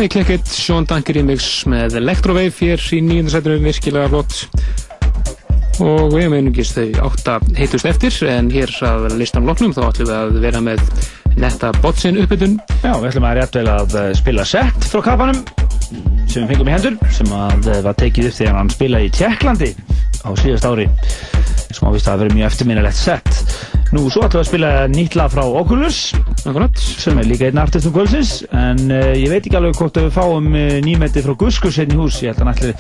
Speaker 5: Lagi Click-It, Sean Dunker remix með Electrovave hér í nýjönda sætunum, virkilega flott. Og við meinungist þau átta heitust eftir en hér að listan loknum þá ætlum við að vera með netta botsin uppbytun
Speaker 6: Já, við ætlum að rétt vel að eh, spila set frá kapanum sem við fengum í hendur sem að eh, var tekið upp þegar hann spilaði í Tjekklandi á síðast ári. Sem ávist að vera mjög eftirminnilegt set Nú, svo ætlum við að spila nýtt lag frá Oculus
Speaker 5: Akkurat.
Speaker 6: sem er líka einn artistum kvöldsins en uh, ég veit ekki alveg hvort að við fáum uh, nýmeti frá Guskus hérna í hús ég held að ætli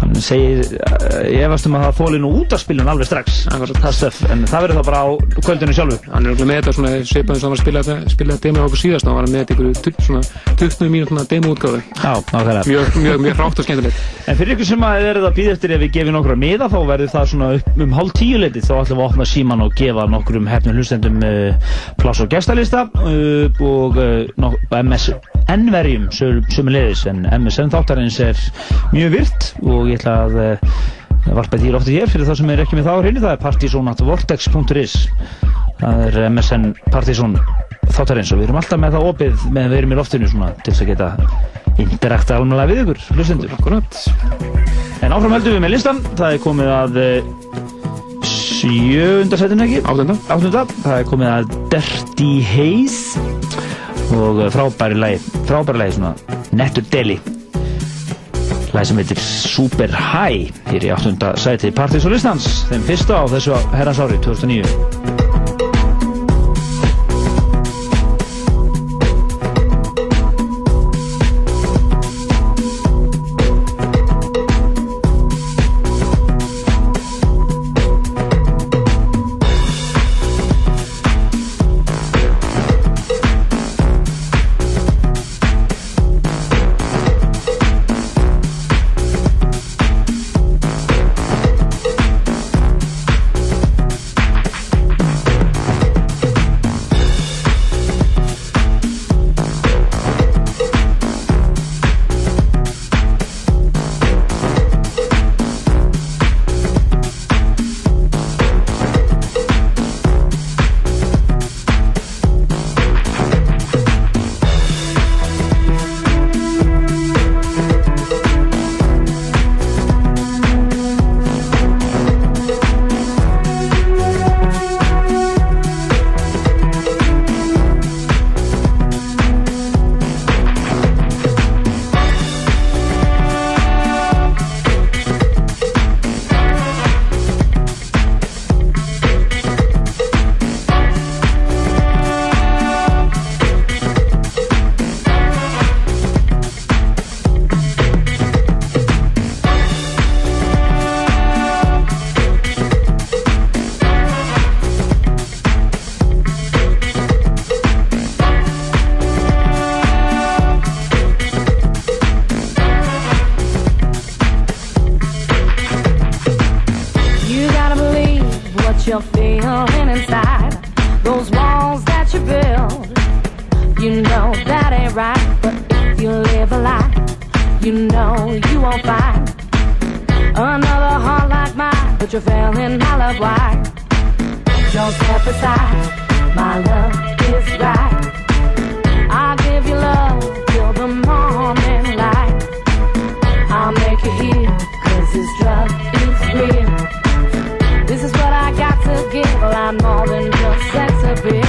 Speaker 6: hann segir, uh, ég efast um að það fóli nú út af spilun alveg strax. Það stöf, en það verður þá bara á kvöldinu sjálfu.
Speaker 5: Hann er okkur með þetta svona var að spila þetta spila þetta demo okkur síðast og hann var með þetta ykkur svona 20 mínútna demo útgáðu mjög, mjög, mjög hrátt og skemmtilegt
Speaker 6: En fyrir ykkur sem að verið að býða eftir ef við gefum nokkra miða þá verður það svona upp um hálf tíu leiti þá ætlum við að opna síman og gefa nokkrum hefnum hlustendum uh, pláss og gestalista uh, og uh, MSN-verjum sömulegis en MSN þáttarins er mjög virt og ég ætla að uh, varpa því lofti hér fyrir það sem er ekki með það á hreinu. Það er partysonatvortex.is það er MSN Partysón þáttarins og við erum alltaf með það opið með við erum í loftinu svona til þess að geta interakta alveg við ykkur, hlustendur.
Speaker 5: Akkurat.
Speaker 6: En áfram heldum við með listan Það er komið að eh, sjöunda setinu ekki?
Speaker 5: Áttunda.
Speaker 6: Áttunda. Það er komið að Dirty Haze og eh, frábæri lagi frábæri lagi svona Nettur Deli. Lagi sem heitir Super High hér í áttunda sæti Partys og listans. Þeim fyrsta á þessu herrans ári 2009
Speaker 9: you're feeling inside. Those walls that you build, you know that ain't right. But if you live a lie, you know you won't find another heart like mine. But you're failing my love wide. Don't step aside, my love is right. I'll give you love till the morning light. I'll make you heal, forgive. I'm more than just sex appeal.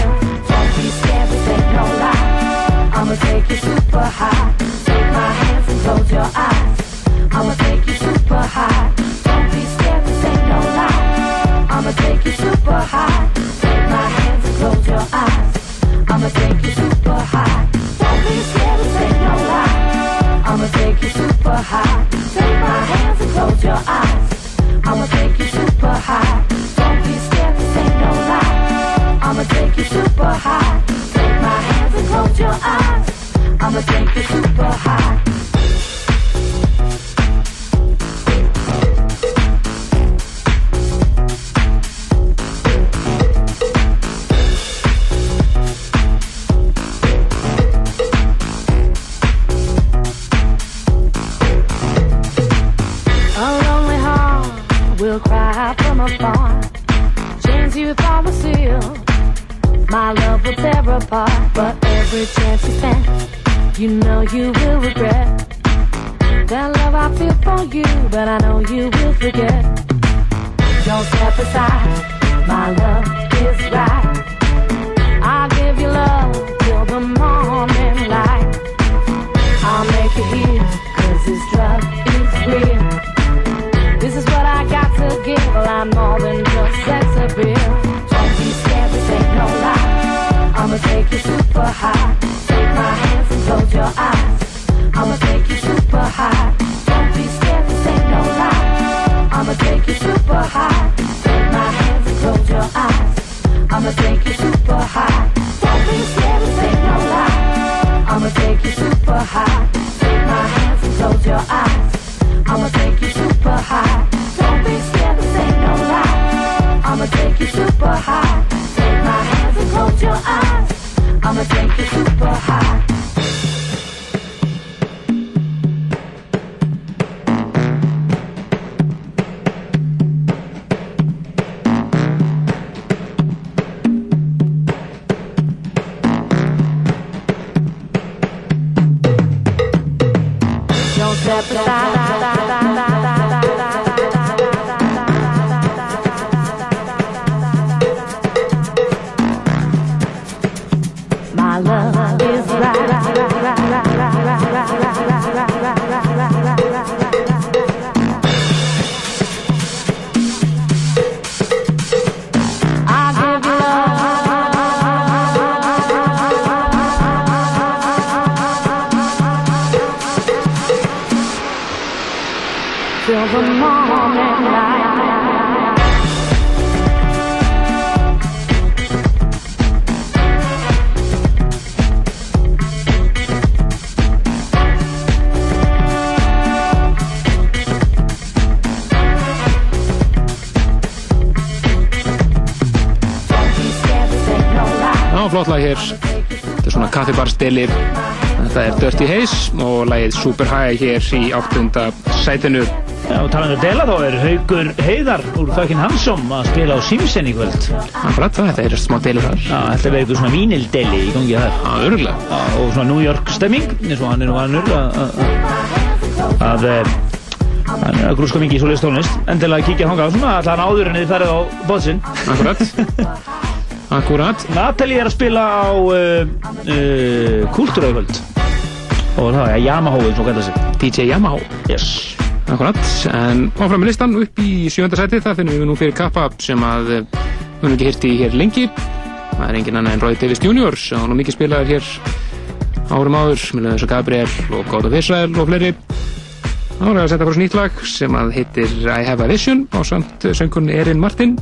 Speaker 9: Don't be scared, this ain't no lie. I'ma take you super high. Take my hands and close your eyes. I'ma take you super high. Don't be scared, this ain't no lie. I'ma take you super high. Take my hands and close your eyes. I'ma take you super high. Don't be scared, this ain't no lie. I'ma take you super high. Take my hands and close your eyes. high. Take my hand and hold your eyes. I'ma take you super high. But I know you will forget. Don't step aside, my love
Speaker 5: hér í áttunda sætinu.
Speaker 6: Já, og talandu um dela þá er Haugur Heiðar úr Þakin Hansson að spila á Simsen í kvöld.
Speaker 5: Akkurat þetta er smá deli þar.
Speaker 6: Já, þetta er eitthvað svona vínildeli í gangi þar.
Speaker 5: Já, örgulega.
Speaker 6: Og svona New York stemming, eins og hann er nú vanur að, grúska mikið í svoleiðis tónlist. Endilega kíkja þangað svona, alltaf hann áður en þið ferðið á bóðsinn.
Speaker 5: Akkurat. Akkurat.
Speaker 6: Natalie er að spila á uh, uh, Kultúraukvöld. Og það er Yamaha, eins og kallar sig.
Speaker 5: DJ Yamaha.
Speaker 6: Yes.
Speaker 5: En áfram með listan upp í sjönda sæti, það finnum við nú fyrir kappa sem að eh, við höfum ekki hirti hér lengi. Það er engin annað en Roy Davis Jr. sem nú mikið spilaðar hér árum áður, með þess að Gabriel og God of Israel og fleiri. Þá er að setja frá nýtt lag sem að heitir I Have a Vision á samt söngunni Erin Martin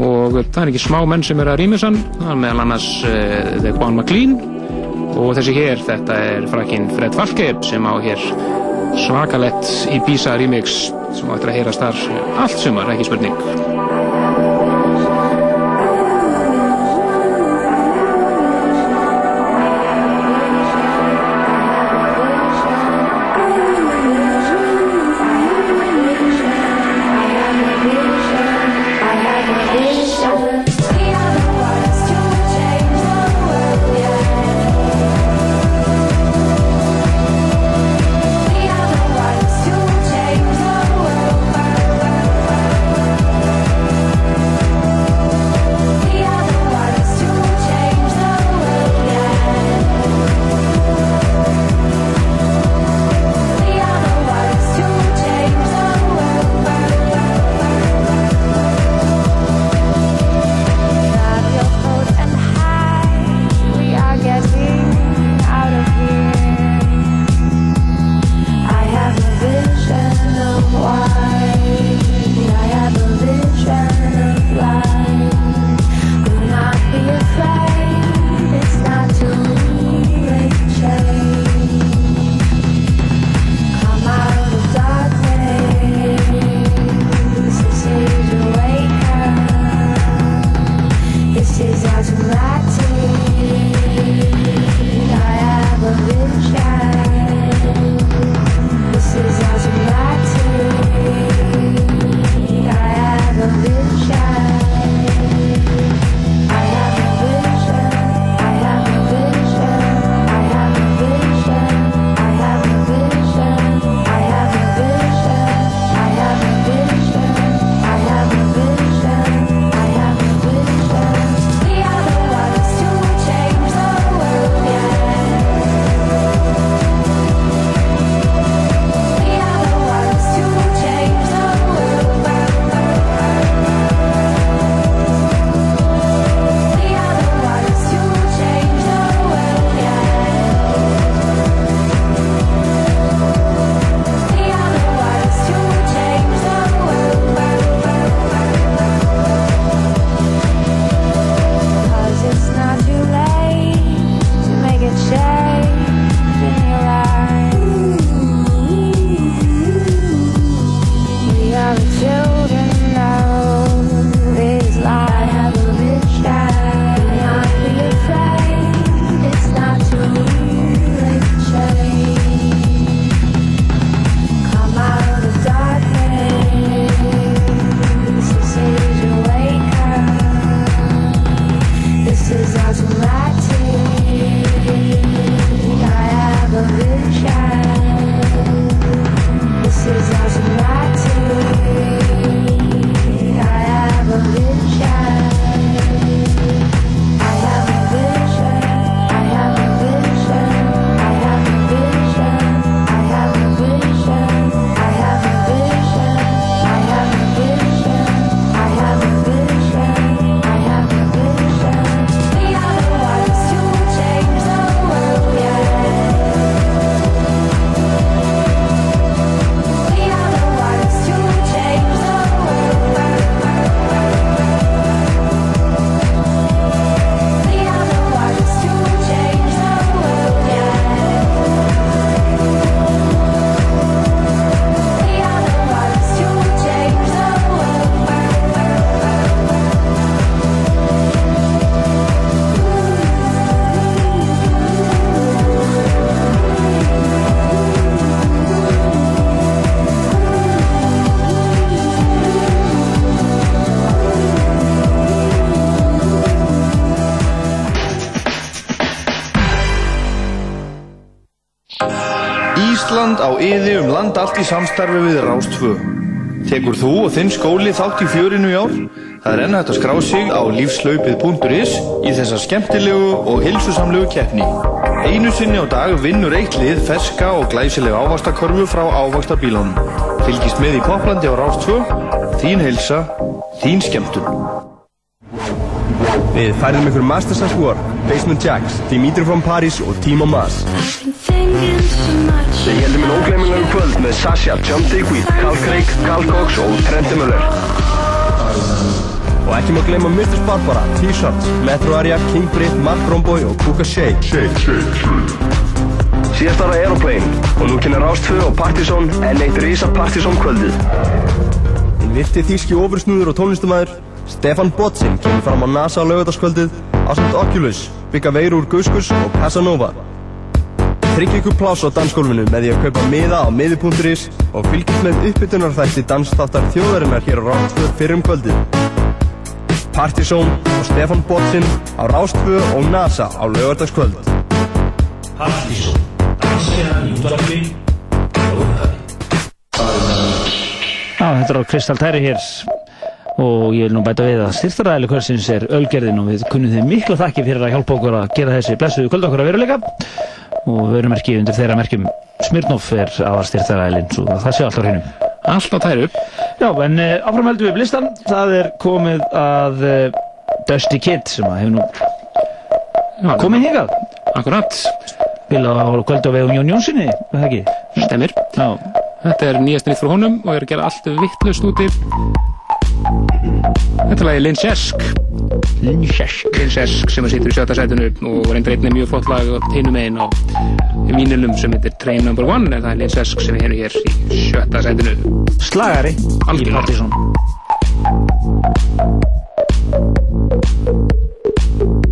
Speaker 5: og það er ekki smá menn sem er að rýmis hann, það meðal annars uh, The Quan McLean og þessi hér, þetta er frakkin Fred Falke sem á hér svakalett Ibiza remix sem áttur að heyrast þar allt sumar, ekki spurning
Speaker 10: Ísland á yði um land allt í samstarfi við Rástfö. Tekur þú og þinn skóli þátt í fjörinu í ár? Það er enn hægt að skrá sig á lífslaupið.is í þessa skemmtilegu og hilsusamlegu keppni. Einu sinni á dag vinnur eitt lið ferska og glæsilega ávaxtakörfu frá ávaxtabílunum. Fylgist með í Poplandi á Rástfö. Þín hilsa, þín skemmtun.
Speaker 11: Við færðum ykkur Masters at Work, Basement Jacks, Dimitri from Paris og Timo Mas. Við heldum en ógleyminlegu kvöld með Sasha, John Digweed, Carl Craig, Carl Cox og Trent Muller. Og ekki má gleyma Mr. Barbara, T-Shirts, Metro Area, King Britt, Mark Romboy og Kuka Shea. Shake, shake, shake. Síðast ára Aeroplane og nú kynna Rástfö og Partizón enn eitt risa Partizón kvöldið. Hinn virti þýski ofursnúður og tónlistumæður Stefan Botsin kemur fram á NASA á lögutaskvöldið á samt Oculus, Bygga Veir úr Guskus og Casanova. Tryggja ykkur pláss á dansgólfinu með því að kaupa miða á miði.is og fylgjast með uppbytunarþætti dansstáttar þjóðarinnar hér á Rástfjörð fyrir um kvöldið. Partizón og Stefan Botsin á Rástfjörð og NASA á lögutaskvöld.
Speaker 12: Partizón, dansina í útvarfi og.
Speaker 6: Já, þetta er á Kristal Tæri hér og ég vil nú bæta við að styrstaræðileg hversins er Ölgerðin og við kunnum þeim miklu þakki fyrir að hjálpa okkur að gera þessi blessuðu kvöld okkur að veruleika og merkið undir þeirra merkjum. Smirnoff er aðar styrstaræðilinn svo það sé alltaf hreinu.
Speaker 5: Allt á tæru.
Speaker 6: Já, en uh, eh, áframhældu við blistan það er komið að uh, Dusty Kid sem að hefur nú Já, komið hingað.
Speaker 5: Akkurat.
Speaker 6: Bila á kvöldu á vegum Jón Jónssoni, það ekki?
Speaker 5: Stemir.
Speaker 6: Já.
Speaker 5: Þetta er nýjast nýtt frá honum og er að gera allt vittlust úti Þetta lagi Linsesk
Speaker 6: Linsesk
Speaker 5: Linsesk sem að sýtur í sjötta sætunu og reyndir einnig mjög flott lag hinnum einn á vínilum sem heitir Train Number One en það er Linsesk sem við hefum hér í sjötta sætunu
Speaker 6: Slagari
Speaker 5: Algjörlega.
Speaker 6: Í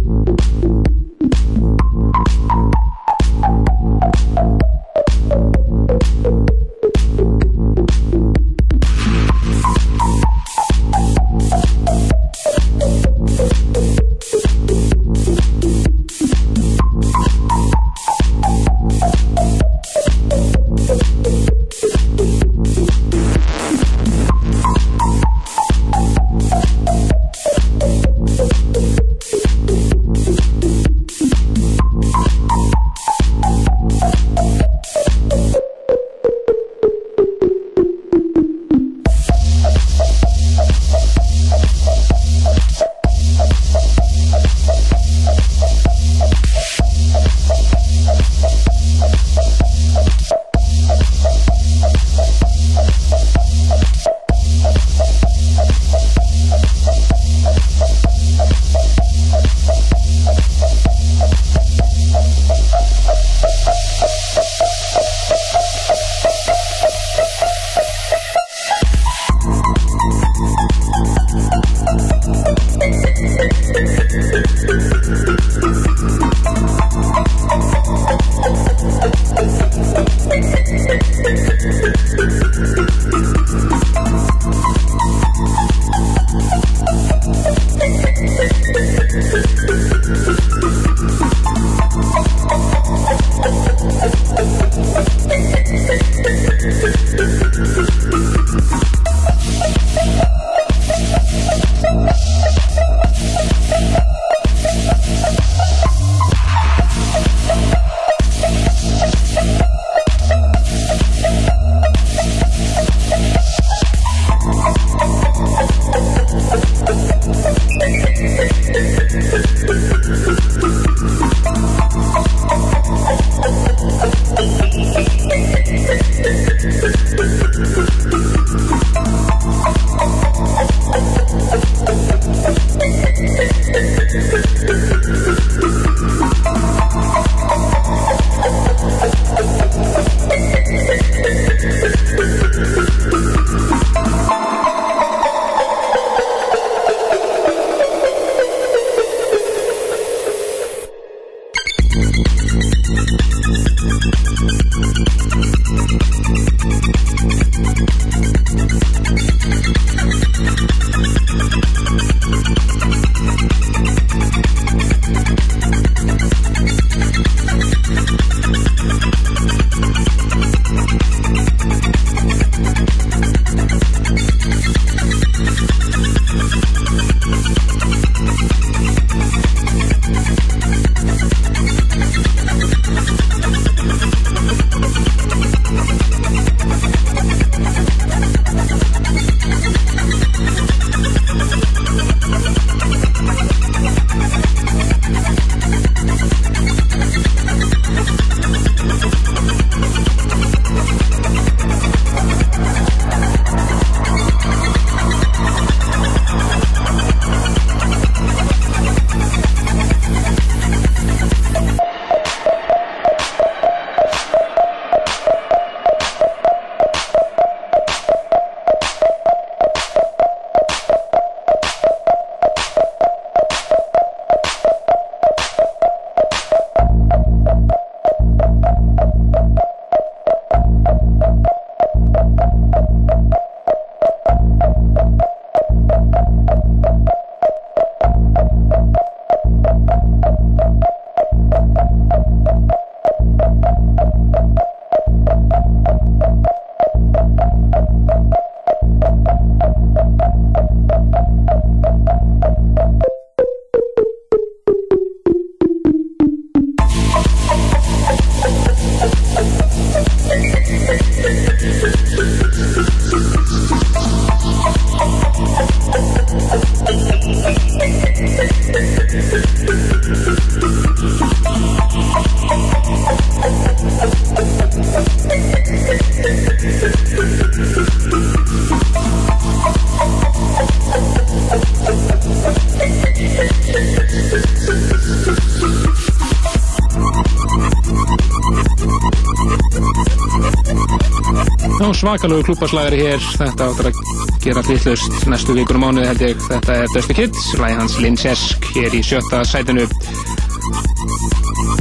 Speaker 5: svakalögu klúpaslagari hér, þetta áttur að gera hlýtlust næstu vikur og mánuði held ég. Þetta er Dusty Kids, lægi hans Linsesk hér í sjötta sætinu.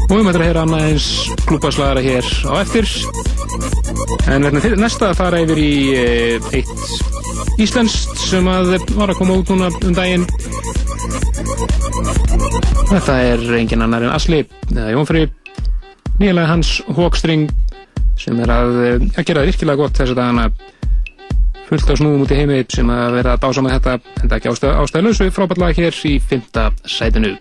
Speaker 5: Og við mötum að heyra annað eins klúpaslagara hér á eftir. En verðum til næsta að fara yfir í eh, eitt íslenskt sem að var að koma út núna um daginn. Þetta er engin annar en Asli, eða Jónfri, nýjalega hans Hawkstring sem er að, eh, að gera virkilega gott þess að dagana. Fullt á snúðum út í heimi sem að vera að dása með þetta en það ekki ástæð, ástæðlösu frábært lag hér í fymta sætinu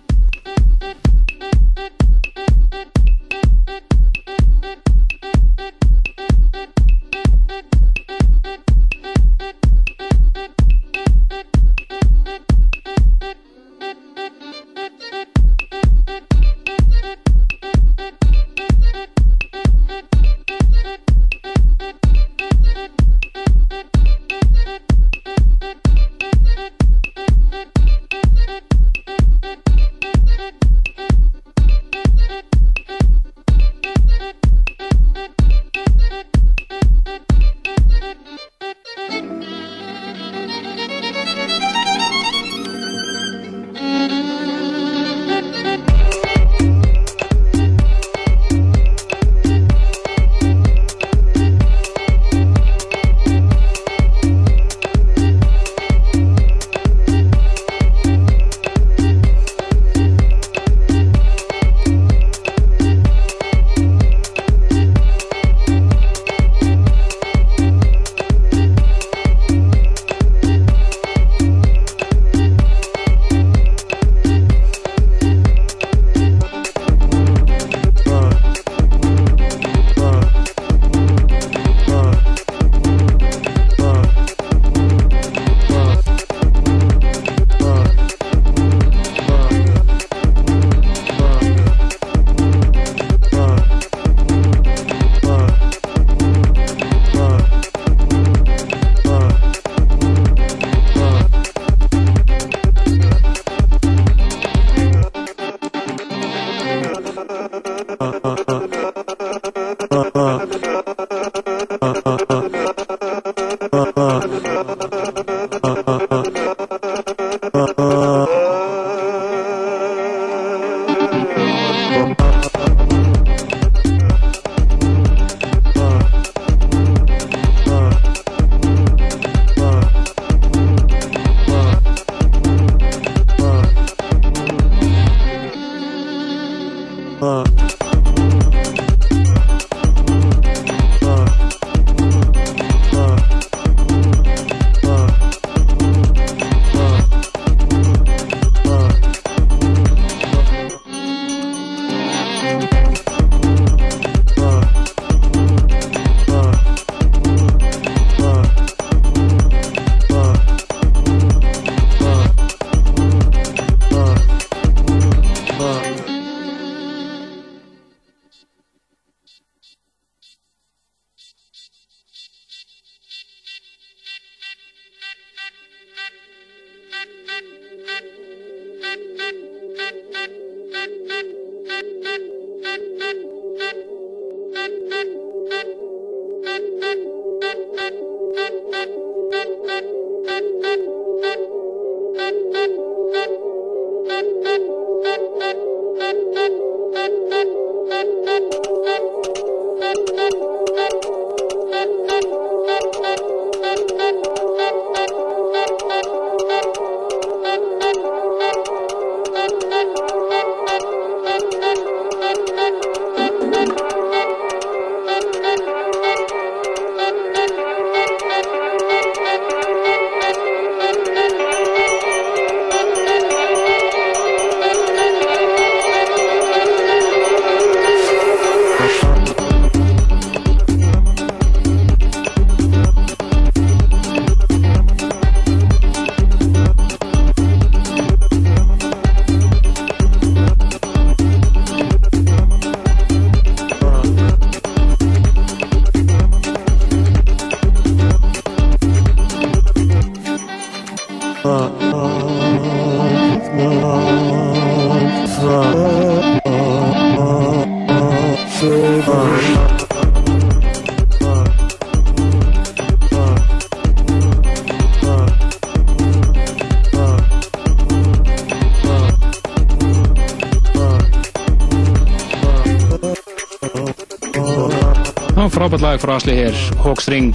Speaker 5: Asli hér, Hawkstring.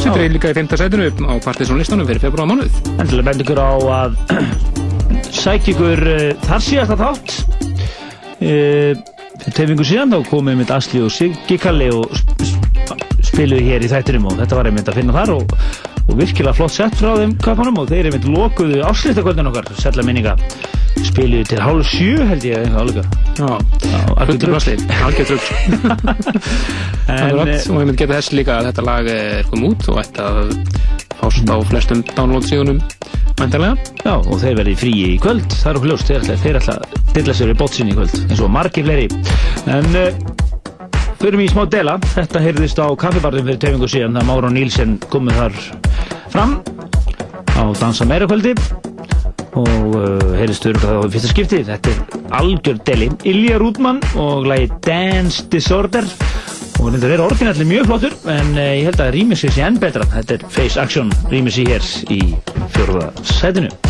Speaker 5: Sem er líka í 5. sætinu á partysónlistanum fyrir februar mánuð
Speaker 6: Endilega bend ykkur á að sækja ykkur uh, þar síðasta þátt. Uh, fyrir teifingu síðan þá komum við Asli og Siggi Kalli og sp sp spiluðu hér í þættinum og þetta var einmitt að finna þar og, og virkilega flott sett frá þeim köpunum og þeir einmitt lokuðu áslýttakvöldin okkar sætla minninga. Spiluðu til hálf sjö held ég eitthvað álega
Speaker 5: Já,
Speaker 6: algjör
Speaker 5: Asli, trugg
Speaker 6: En,
Speaker 5: og
Speaker 6: eh,
Speaker 5: ég myndi geta þess líka að þetta lag er komið út og ætti að fást á flestum download síðunum mæntarlega
Speaker 6: Já, og þeir verði fríi í kvöld, það er okkur ljóst, þeir ætla, að dilla sér í bótsinni í kvöld, eins og margi fleiri. En uh, förum í smá dela, þetta heyrðist á kaffibarðum fyrir teifingu síðan, það Mára Nílsen komið þar fram á Dansa meira kvöldi. Og uh, heyrðist örgulega á fyrsta skipti, þetta er algjör deli, Ilja Rúdmann og lagi Dance Disorder og þetta er orginalli mjög flottur en uh, ég held að rýmisir sé enn betra, þetta er Face Action rýmisir hér í fjórða sætinu.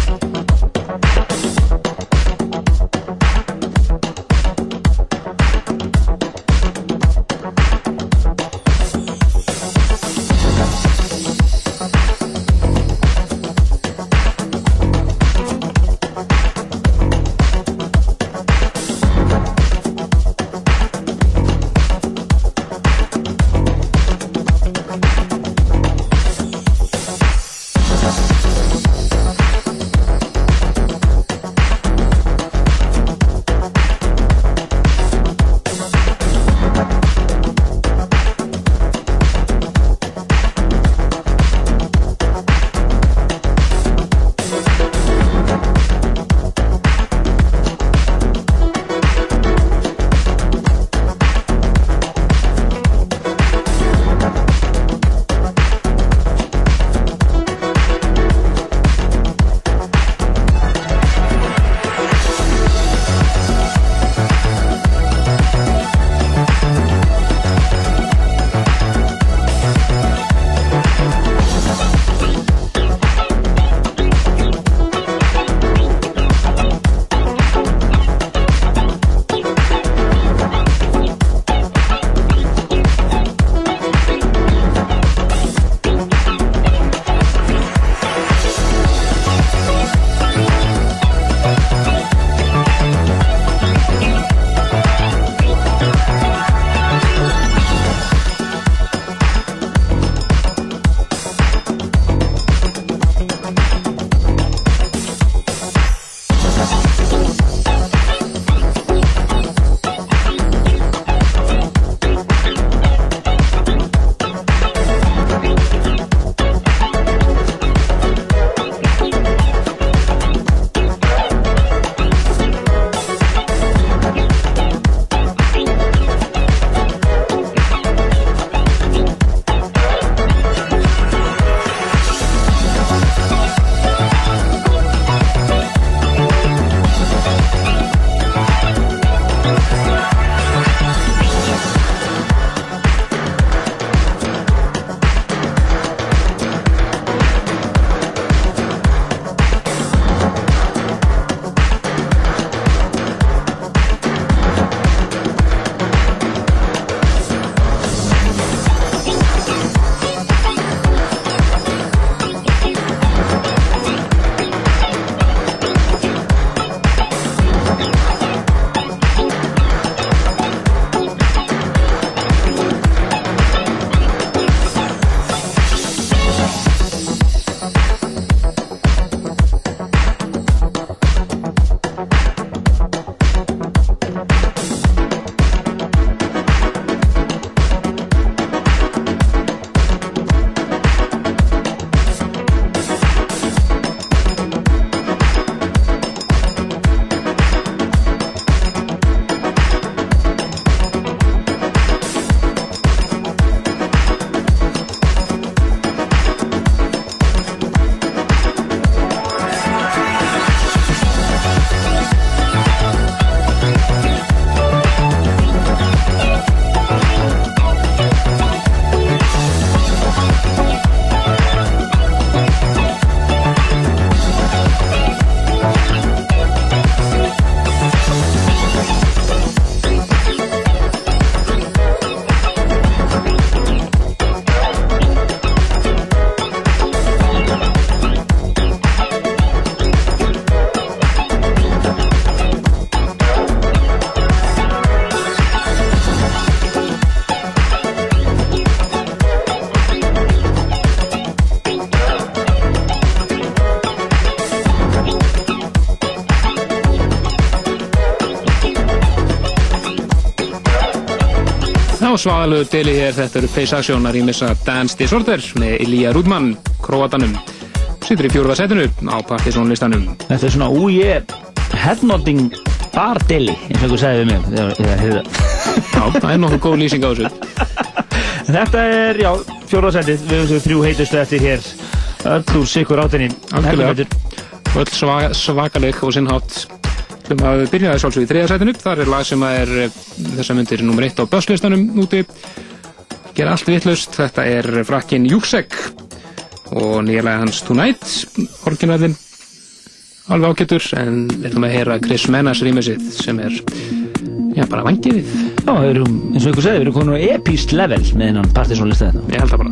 Speaker 5: Á svaðalögu deli hér, þetta eru Action að rýmisa Dance Disorder með Ilja Rúdmann, Kroatanum. Sýtur í fjórða setinu á Partizón-listanum.
Speaker 6: Þetta er svona úje headnodding bardeli, eins og þú segði við mig. ég heyrði það.
Speaker 5: Já, það er nokkuð góð lýsing á þessu.
Speaker 6: Þetta er, já, fjórða setið, við höfum þrjú heitustu eftir hér, öll úr sikur átinni.
Speaker 5: Algjörlega. Öll svaka, svakaleg og sinnhátt. Hlum að byrjaði svolítið í þriða setinu. Þar er lag sem er eh, þessa myndir nummer eitt á börslistanum úti. Gera allt vittlust. Þetta er frakkin Júksek og nýjalega hans Tonight, orginalinn alveg ágættur, en við ætlum að heyra Chris Menas rýmið sitt sem er já, bara vangið við.
Speaker 6: Já, við erum, eins og ykkur segði, við erum komin á epíst level með hennan partysónlista þetta.
Speaker 5: Ég held það bara.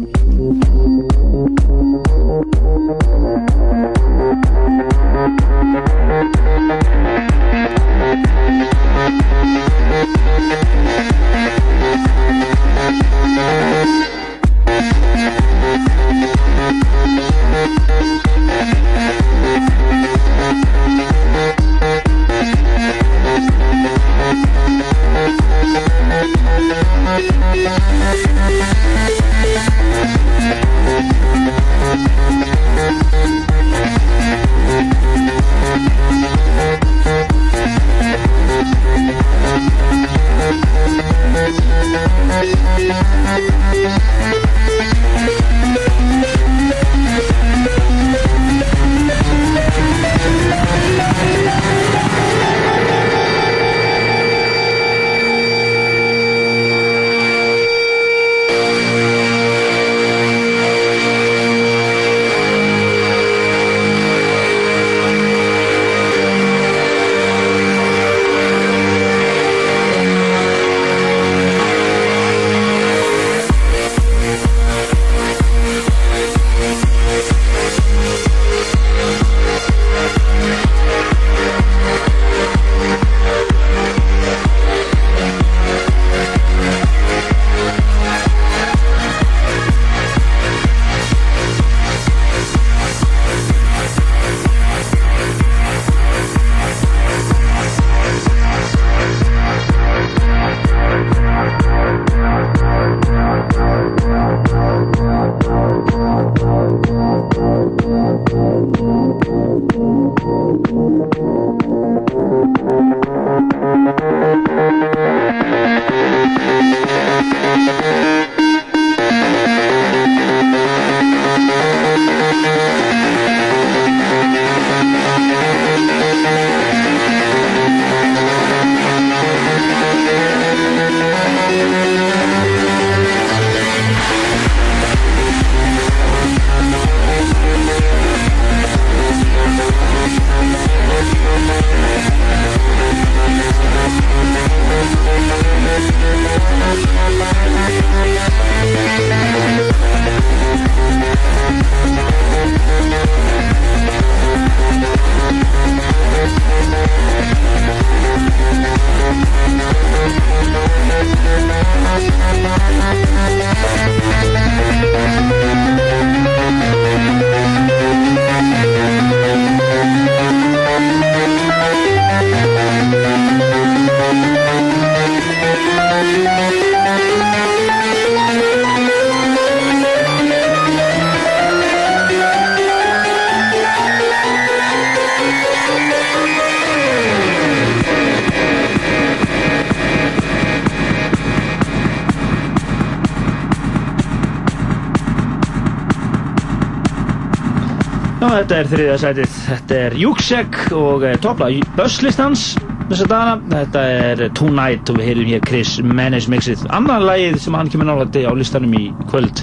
Speaker 6: Er þriðja sætið. Þetta er Júksek og eh, toppla Bösslistans þessa dagana. Þetta er Tonight og við heyrum hér Chris Menes mixið. Annan lagið sem hann kemur nálætti á listanum í kvöld.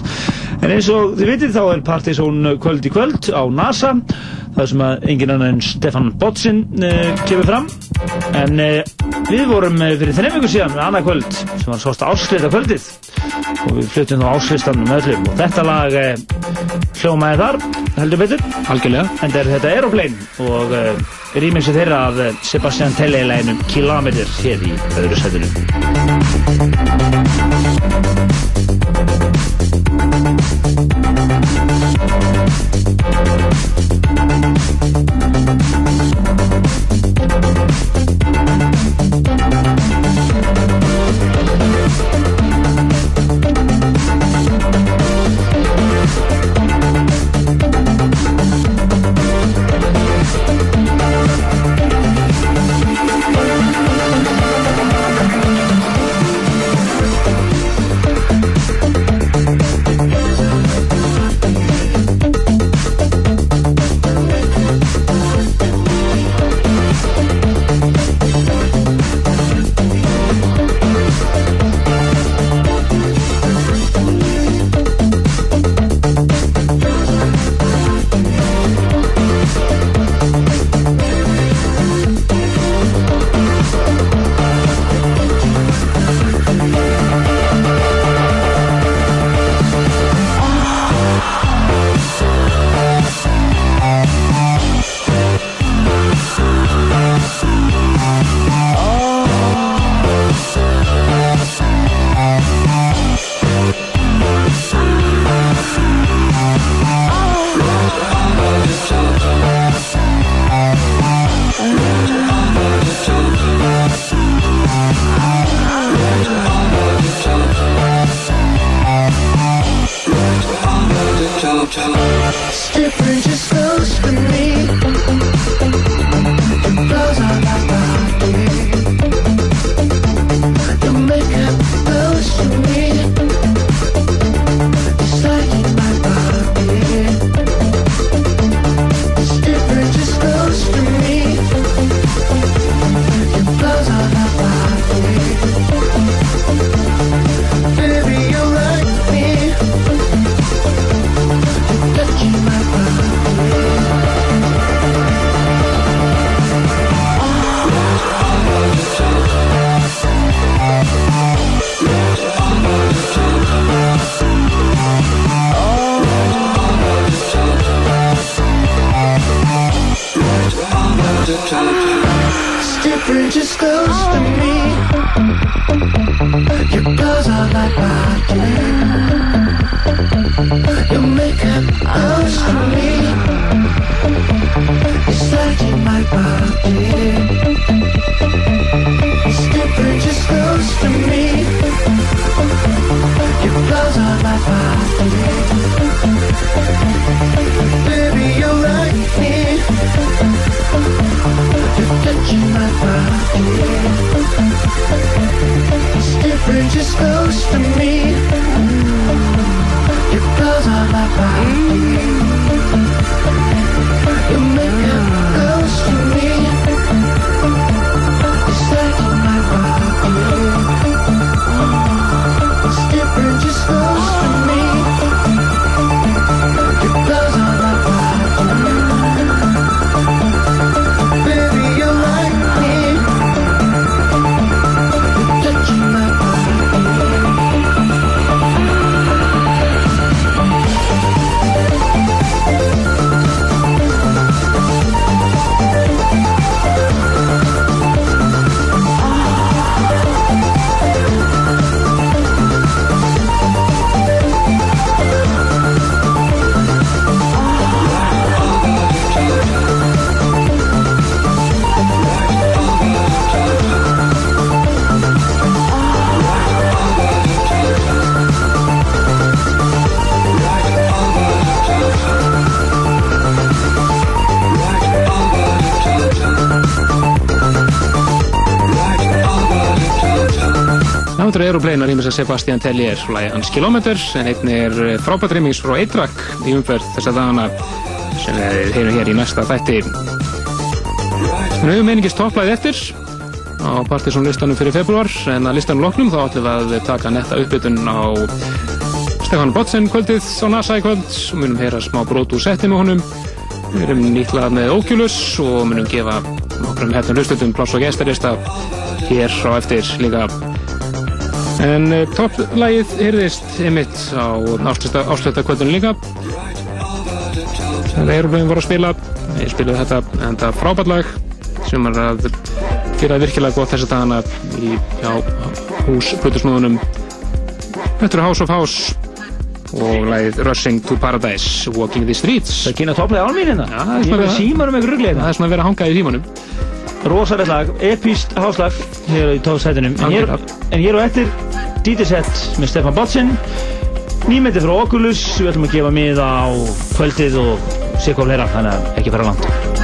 Speaker 6: En eins og þið vitið þá er Partizón kvöld í kvöld á NASA. Það sem að engin annan en Stefan Botsin uh, kemur fram. En uh, við vorum fyrir þreim vikur síðan með annað kvöld sem var svosta áslita kvöldið. Og við flyttum þá áslistan með öllum. Og þetta lag hljómaði þar heldur betur
Speaker 5: algjörlega.
Speaker 6: En er, þetta er Aeroplane og uh, rýmixið þeirra af uh, Sebastian Telle læginum Kilometer hér í öðru setinu
Speaker 5: Var ímest að Sebastian Tellier lagi hans Kilometer en einn er frábært remix frá Eitrak í umferð þess að dagana sem við heyrum hér í næsta þætti. Við höfum einingist topplæði eftir á Partiðsson listanum fyrir februar en að listanum loknum þá ætlum við að taka netta uppbytun á Stefán Botsen kvöldið á NASA í kvöld. Og munum heyra smá brot úr setti með honum. Við erum nýtlað með Oculus og munum gefa nokkrum hefnum hlustutum pláss og gestarista hér á eftir líka En uh, topplægið hyrðist einmitt á áslöta kvöldunum líka. Það er um var að spila. Ég spilaði þetta, þetta frábært lag sem er að gera virkilega gott þess að dagana í já, hús Plutusnúðunum. Þetta er House of House og lagið Rushing to Paradise, Walking the Streets.
Speaker 6: Það kynna hérna.
Speaker 5: Það er
Speaker 6: Ég
Speaker 5: svona
Speaker 6: er símar um einhver rugglega
Speaker 5: Það er svona að vera að hanga í tímanum.
Speaker 6: Rosalegt lag, epíst háslag hér í tóðsætunum en, en hér og eftir DJ-set með Stefan Botsin nýmeti frá Oculus. Við ætlum að gefa miða á kvöldið og sé hvað fleira þannig að ekki fara langt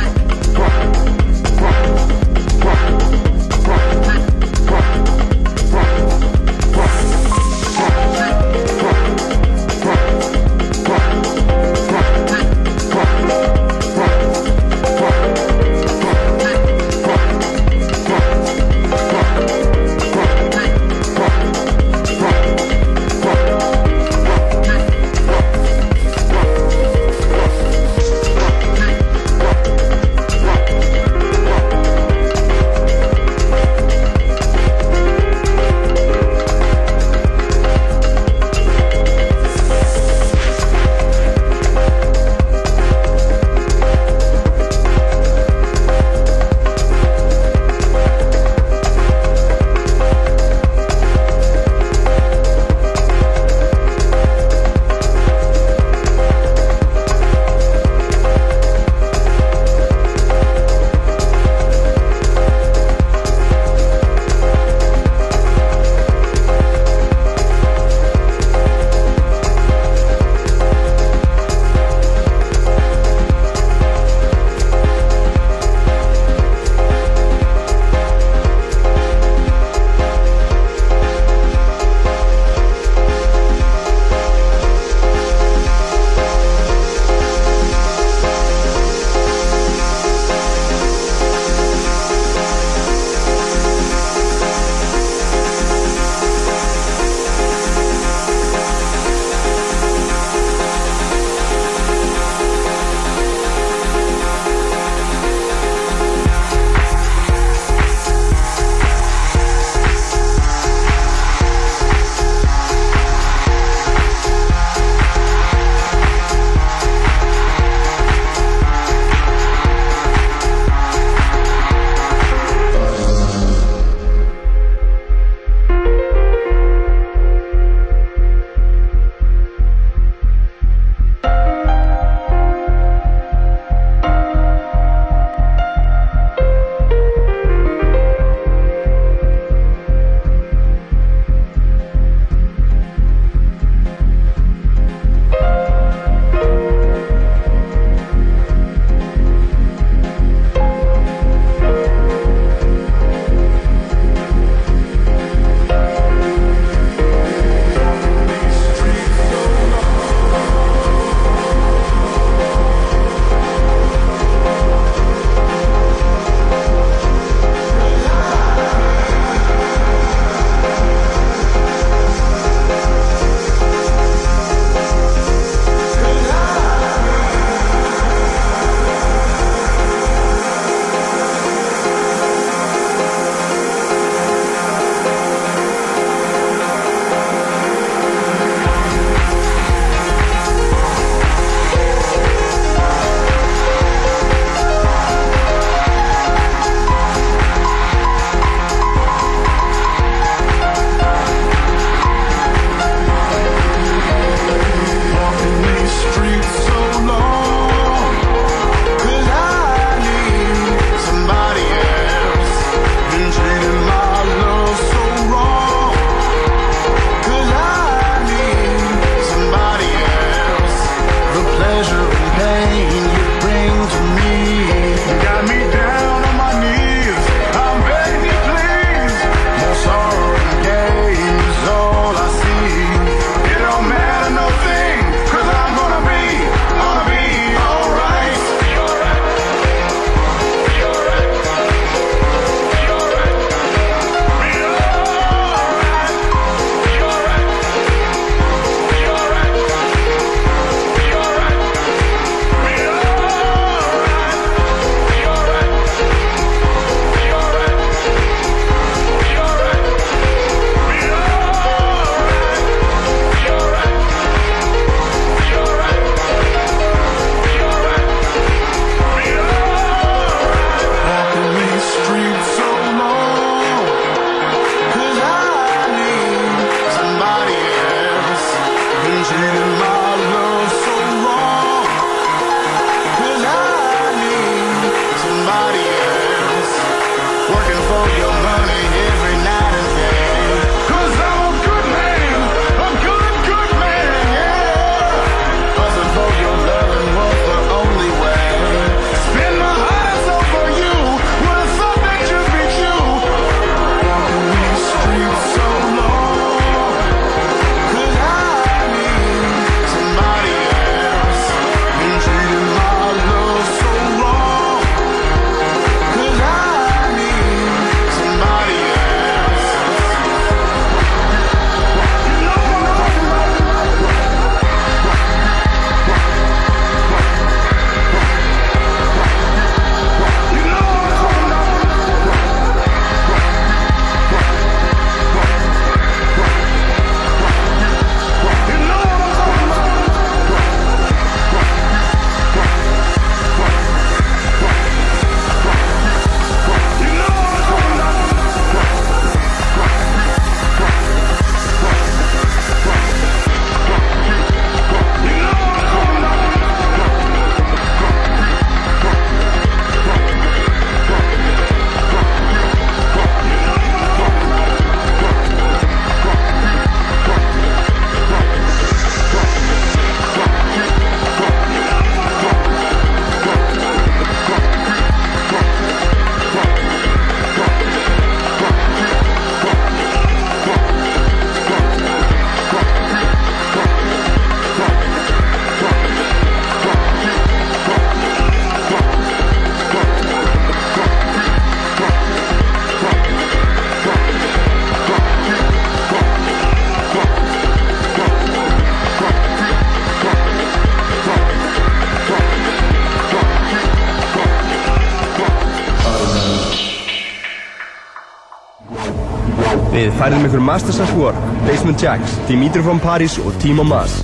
Speaker 11: færðum ykkur Masters at Work, Basement Jacks, Dimitri from Paris og Timo Mas.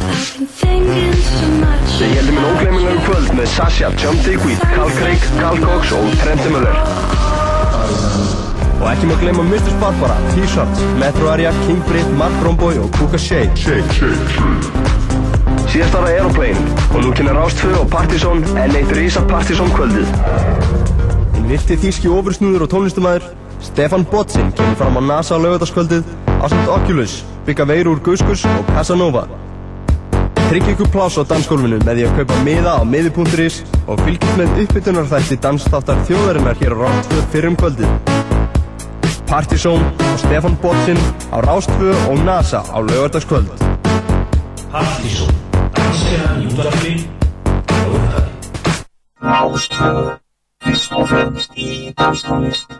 Speaker 11: Við heldum en ógleymanlegu kvöld með Sasha, John Digweed, Carl Craig, Carl Cox og Trent Muller. Og ekki má gleyma Mr. Barbara, T-Shirts, Metro Area, King Brit, Mark Romboy og Kuka Shea. Shake, shake, shake. Síðast ára Aeroplane og nú kynna Rástfö og Partizón en eitt risa Partizón kvöldið. Hinn virti þíski ofursnúður og tónlistumæður Stefan Botsin kemur fram á NASA á laugardagskvöldið á samt Oculus, Bygga Veir úr Guskus og Casanova. Tryggja ykkur pláss á dansgólfinu með því að kaupa miða á miði.is og fylgjast með uppbytunarþætti dansþáttar þjóðarinnar hér á Rástvö fyrir um kvöldið. Partizón og Stefan Botsin á Rástvö og NASA á laugardagskvöld.
Speaker 12: Partísón, dansina í og upphafi.
Speaker 13: Rástvö, fyrst og fremst í danstónlist.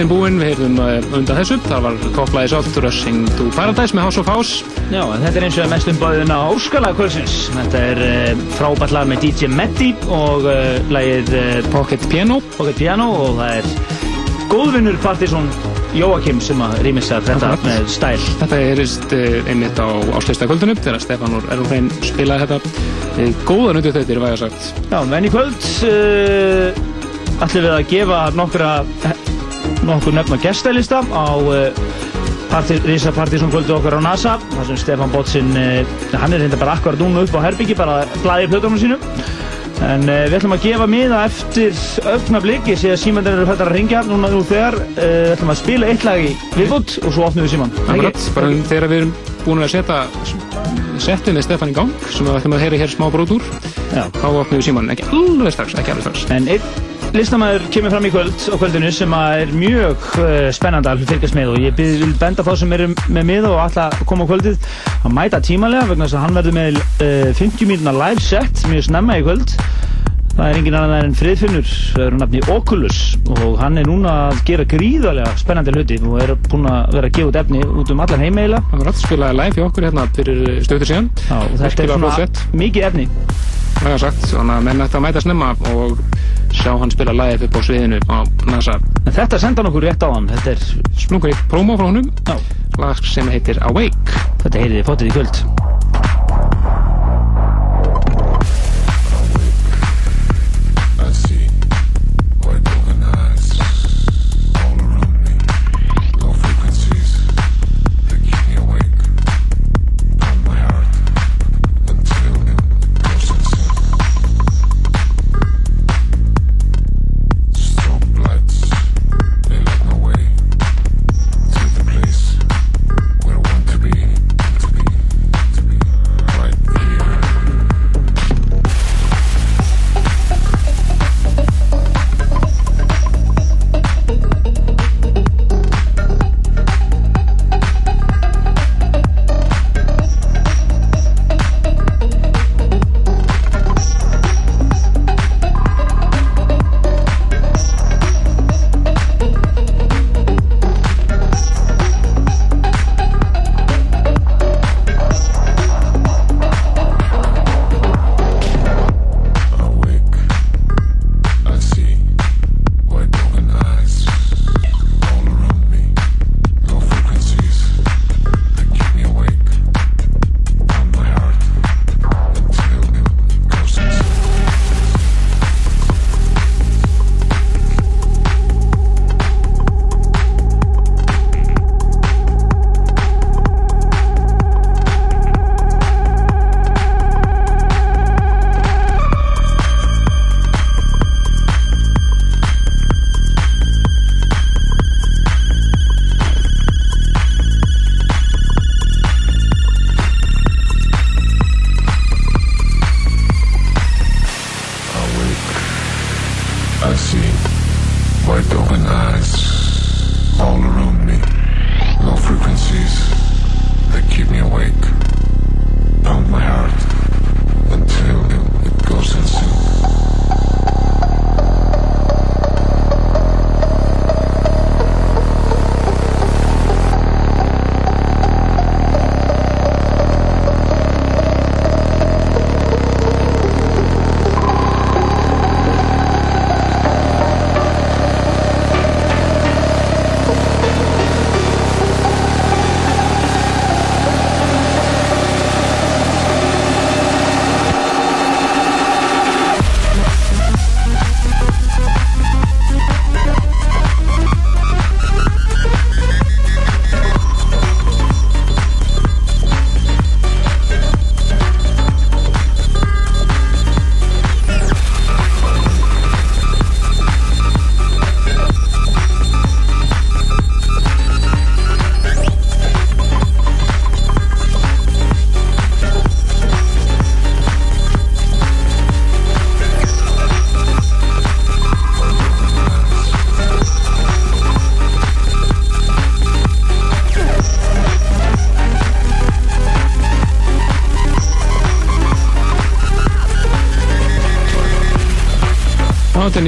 Speaker 5: Listin búinn, við heyrðum uh, undan þessu, það var topplæði sátt Rushing to Paradise með House of House.
Speaker 6: Já, þetta er eins og mest umbáðin á Óskala kvöldsins. Þetta er uh, frábært lag með DJ Meddi og uh, lagið uh,
Speaker 5: Pocket Piano.
Speaker 6: Pocket Piano og það er góðvinnur Partiðsson Jóakim sem að rýmissa þetta
Speaker 5: Akkurat.
Speaker 6: með stæl.
Speaker 5: Þetta heyrist uh, einmitt á áslista kvöldunum þegar Stefán úr Erlunfrein spilaði þetta. Góðan undir þetta er væga sagt.
Speaker 6: Já, en í kvöld uh, ætlum við að gefa nokkra nokkur nefn á gestælista á uh, parti, Rísa Partísson kvöldu okkar á NASA þar sem Stefán Bottsinn uh, hann er hérna bara akkurat núna upp á herbyggi bara blæðir plötunum sínum. En uh, við ætlum að gefa miða eftir öfna blikki sé að símandir eru fættar að ringja núna nú þegar uh, við ætlum að spila eitt lag í viðbútt og svo opnum við síman
Speaker 5: Akkurat, bara þegar við erum búin að setja settið með Stefán í gang sem við ætlum að heyra hér smá brót úr þá opnum við síman, ekki alveg strax, ekki alveg strax.
Speaker 6: En einn listamæður kemur fram í kvöld á kvöldinu sem er mjög uh, spennandi að fylgjast með og ég vil benda þá sem eru með miða og alltaf koma á kvöldið að mæta tímalega vegna þess að hann verður með uh, 50 mínuna live set mjög snemma í kvöld. Það er engin annan en Friðfinnur það er nafni Oculus og hann er núna að gera gríðarlega spennandi hluti og er búinn að vera að gefa út efni út um allan heimeila
Speaker 5: Hann var alltaf spilaði live hjá okkur hérna fyrir stöður síðan.
Speaker 6: Já, og þetta er svona mikið efni.
Speaker 5: Það er sagt, þannig að menn ætti að mæta snemma og sjá hann spila live upp á sviðinu á NASA.
Speaker 6: En þetta senda hann okkur rétt á hann Þetta er
Speaker 5: Splungur í promo frá
Speaker 6: Já.
Speaker 5: Lag sem heitir Awake.
Speaker 6: Þetta heyrið þið fótið í kvöld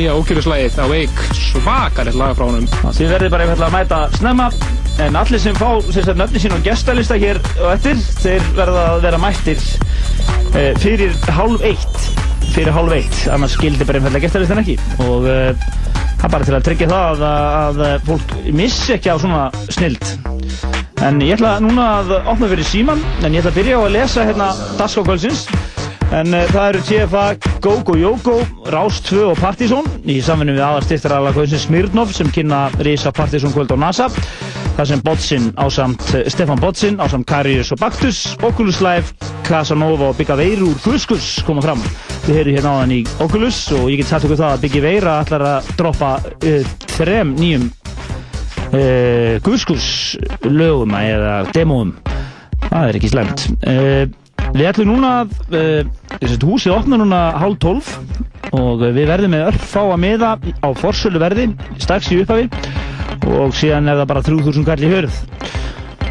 Speaker 5: nýja ókjöruslægið Awake svakalegt lag frá honum.
Speaker 6: Þið verðið bara einfallega að mæta snemma. En allir sem fá nöfni sín og gestalista hér og eftir þeir verða að vera mættir e, fyrir hálf eitt fyrir hálf eitt, annars skildi bara einfallega gestalistan ekki. Og e, það er bara til að tryggja það að, að fólk missi ekki á svona snild. En ég ætla núna að opna fyrir síman en ég ætla að byrja á að lesa hérna Daskókvöldsins En uh, það eru TFA, GóGó Jógó, Rás 2 og Partizón í samfunni við aðarstiftar alveg Smirnov sem kynna Risa Partizón kvöld á NASA. Það sem Botsin ásamt uh, Stefan Botsin ásamt Karius og Baktus, Oculus Live, Casanova og Bigga Veiru úr Guðskus koma fram. Við heyrum hérna á þann í Oculus og ég get sagt okkur það að Biggi Veira ætlar að droppa uh, þrem nýjum uh, Guðskus lögum eða demóum. Það er ekki slemt. Uh, Við ætlum núna að húsið opna núna hálf tólf og við verðum með örf fá að miða á forsölu verði strax í upphafi og síðan er það bara 3000 kall í hörð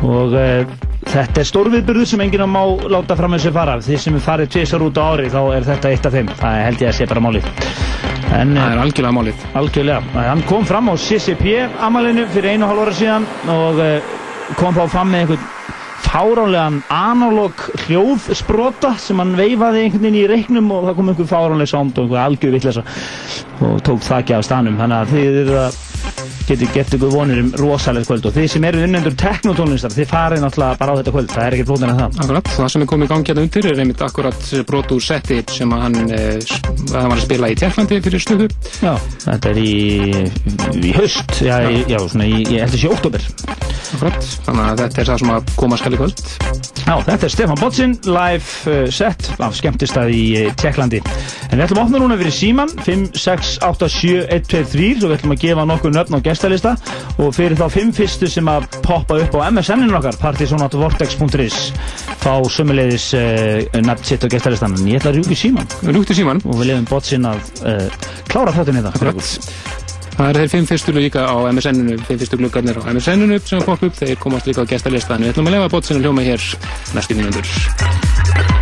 Speaker 6: og uh, þetta er stórviðbyrðu sem enginn á má láta fram þessu fara. Því sem við farið tvisar út á ári þá er þetta eitt af þeim. Það held ég að sé bara málið. En,
Speaker 5: Það er algjörlega málið.
Speaker 6: Algjörlega, hann kom fram á CCP amalinu fyrir einu hálf ára síðan og uh, kom þá fram með einhvern fáránlegan analóg hljóðsprota sem hann veifaði einhvern veginn í reiknum og það kom einhver fáránleg sánd og einhver algjör vittlesa og tók þakki af stanum þannig að þið eru að geti gett ykkur vonir um rosalegt kvöld. Og þið sem eru unnendur teknotónlistar þið farið náttúrulega bara á þetta kvöld. Það er ekkert flóðin að það.
Speaker 5: Akkurat, það sem er komið í gangi hérna undir er einmitt akkurat brot úr setti sem hann, eh, hann var að spila í Tjekklandi fyrir stöðu
Speaker 6: Já, þetta er í, í haust. Já, í, já. svona í, ég held að sé oktober
Speaker 5: Akkurat, þannig að þetta er það sem að koma skal í kvöld.
Speaker 6: Já, þetta er Stefan Botsin, live uh, set af skemmtistað í uh, Tjekklandi en við ætlum að opna núna fyrir síman 5, 6, 8, 7, 1, 2, 3 og við ætlum að gefa nokkuð nöfn á gestalista. Og fyrir þá 5 fyrstu sem að poppa upp á MSN-inu okkar partysonatvortex.is fá sömulegis uh, nöfn sitt á gestalistan en ég ætla að rjúki síman
Speaker 5: Rjúkti síman
Speaker 6: og við lefum Botsin að uh, klára þáttinni það.
Speaker 5: Akkurat. Það er þeir fimm fyrstu líka á MSN-unu, fimm fyrstu gluggarnir á MSN-unu sem poppa upp, þeir komast líka á gestalista en við ætlum að lefa bótsinu hljóma hér næstu mínútur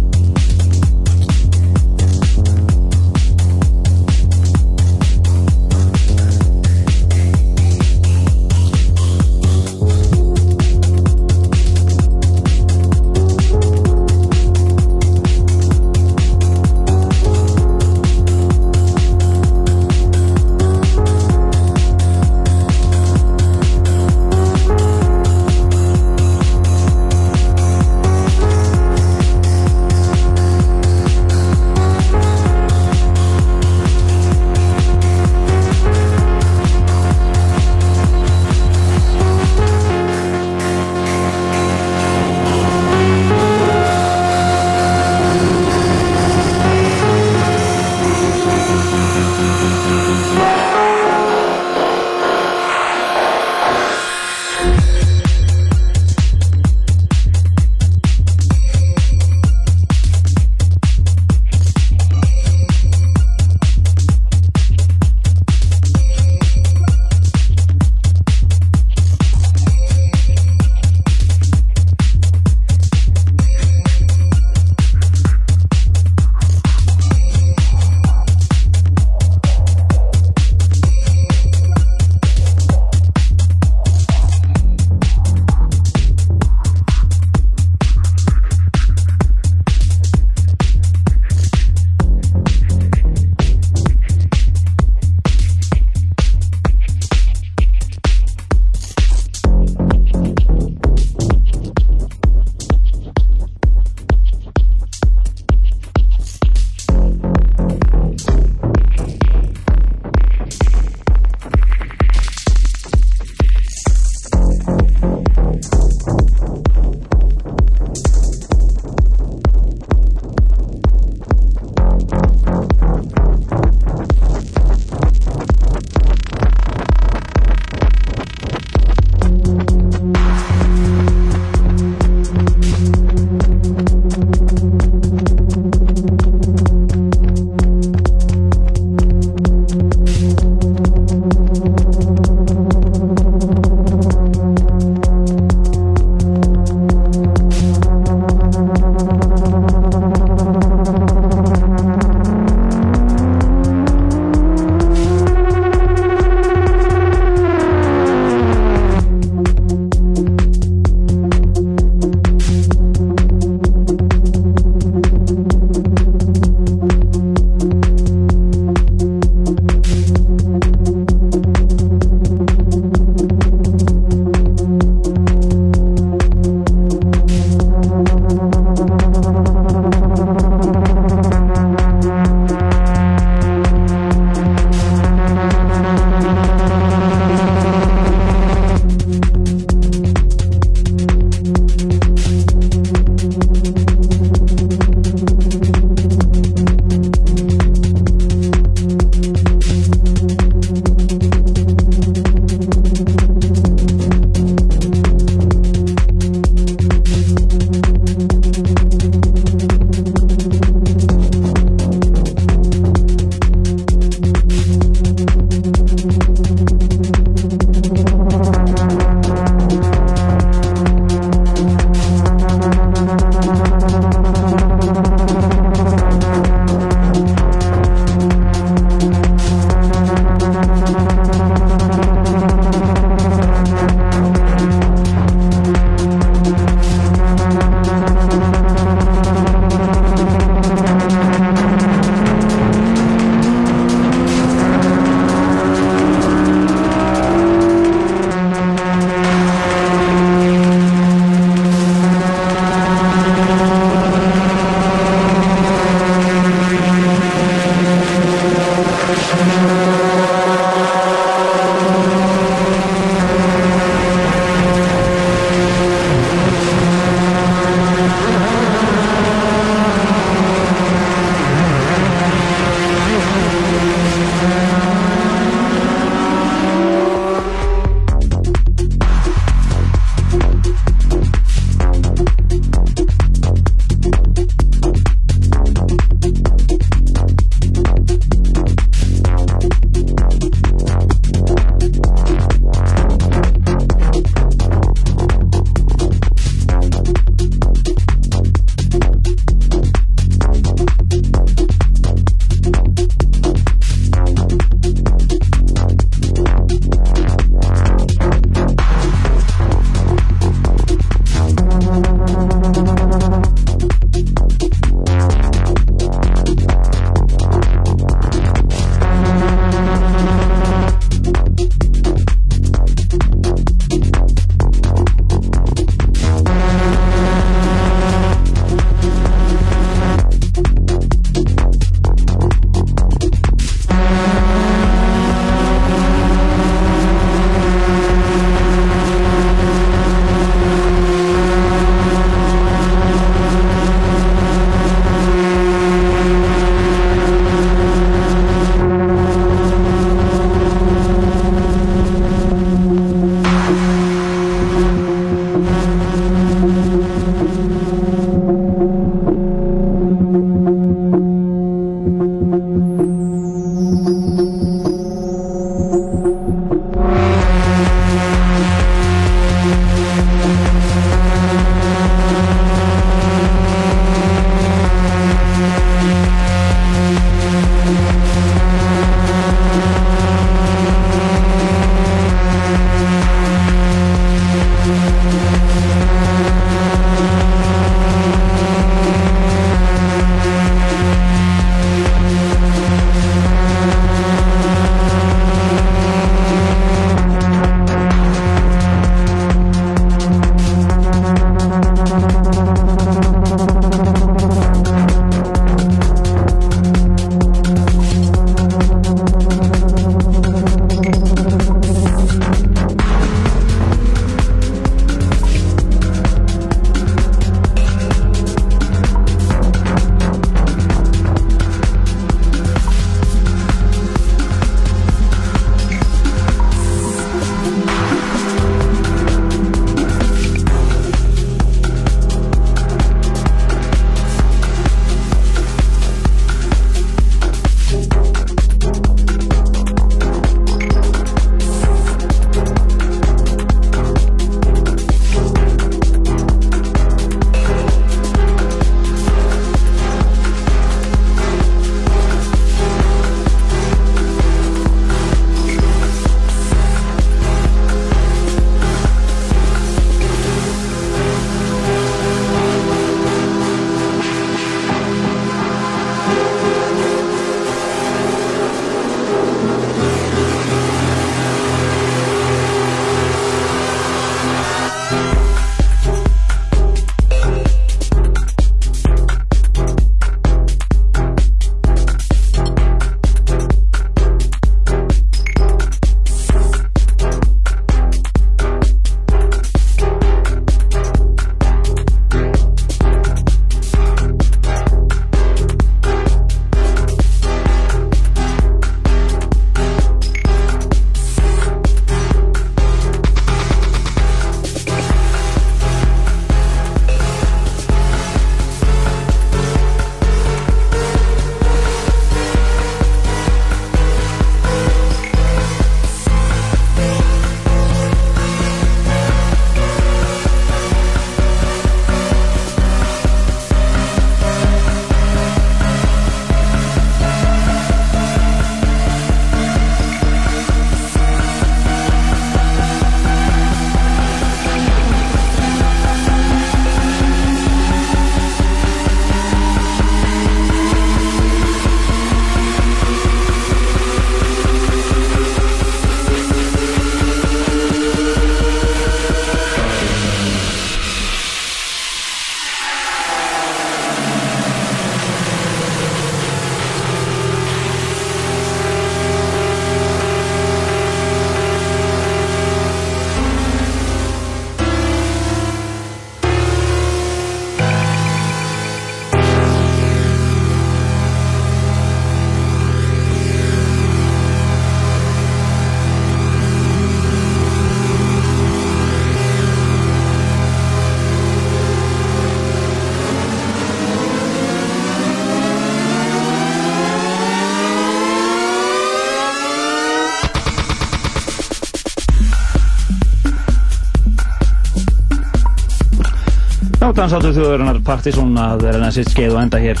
Speaker 6: dansáttu þjóðurinnar Partisón að reyna sitt skeið og enda hér.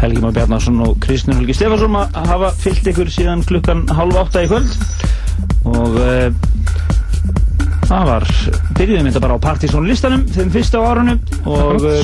Speaker 6: Helgi Már Bjarnarsson og Kristján Helgi Stefansson að hafa fyllt ykkur síðan klukkan halv átta í kvöld. Og uh, það var byrjuðum þetta bara á Partisón listanum þeim fyrsta á árunum og uh,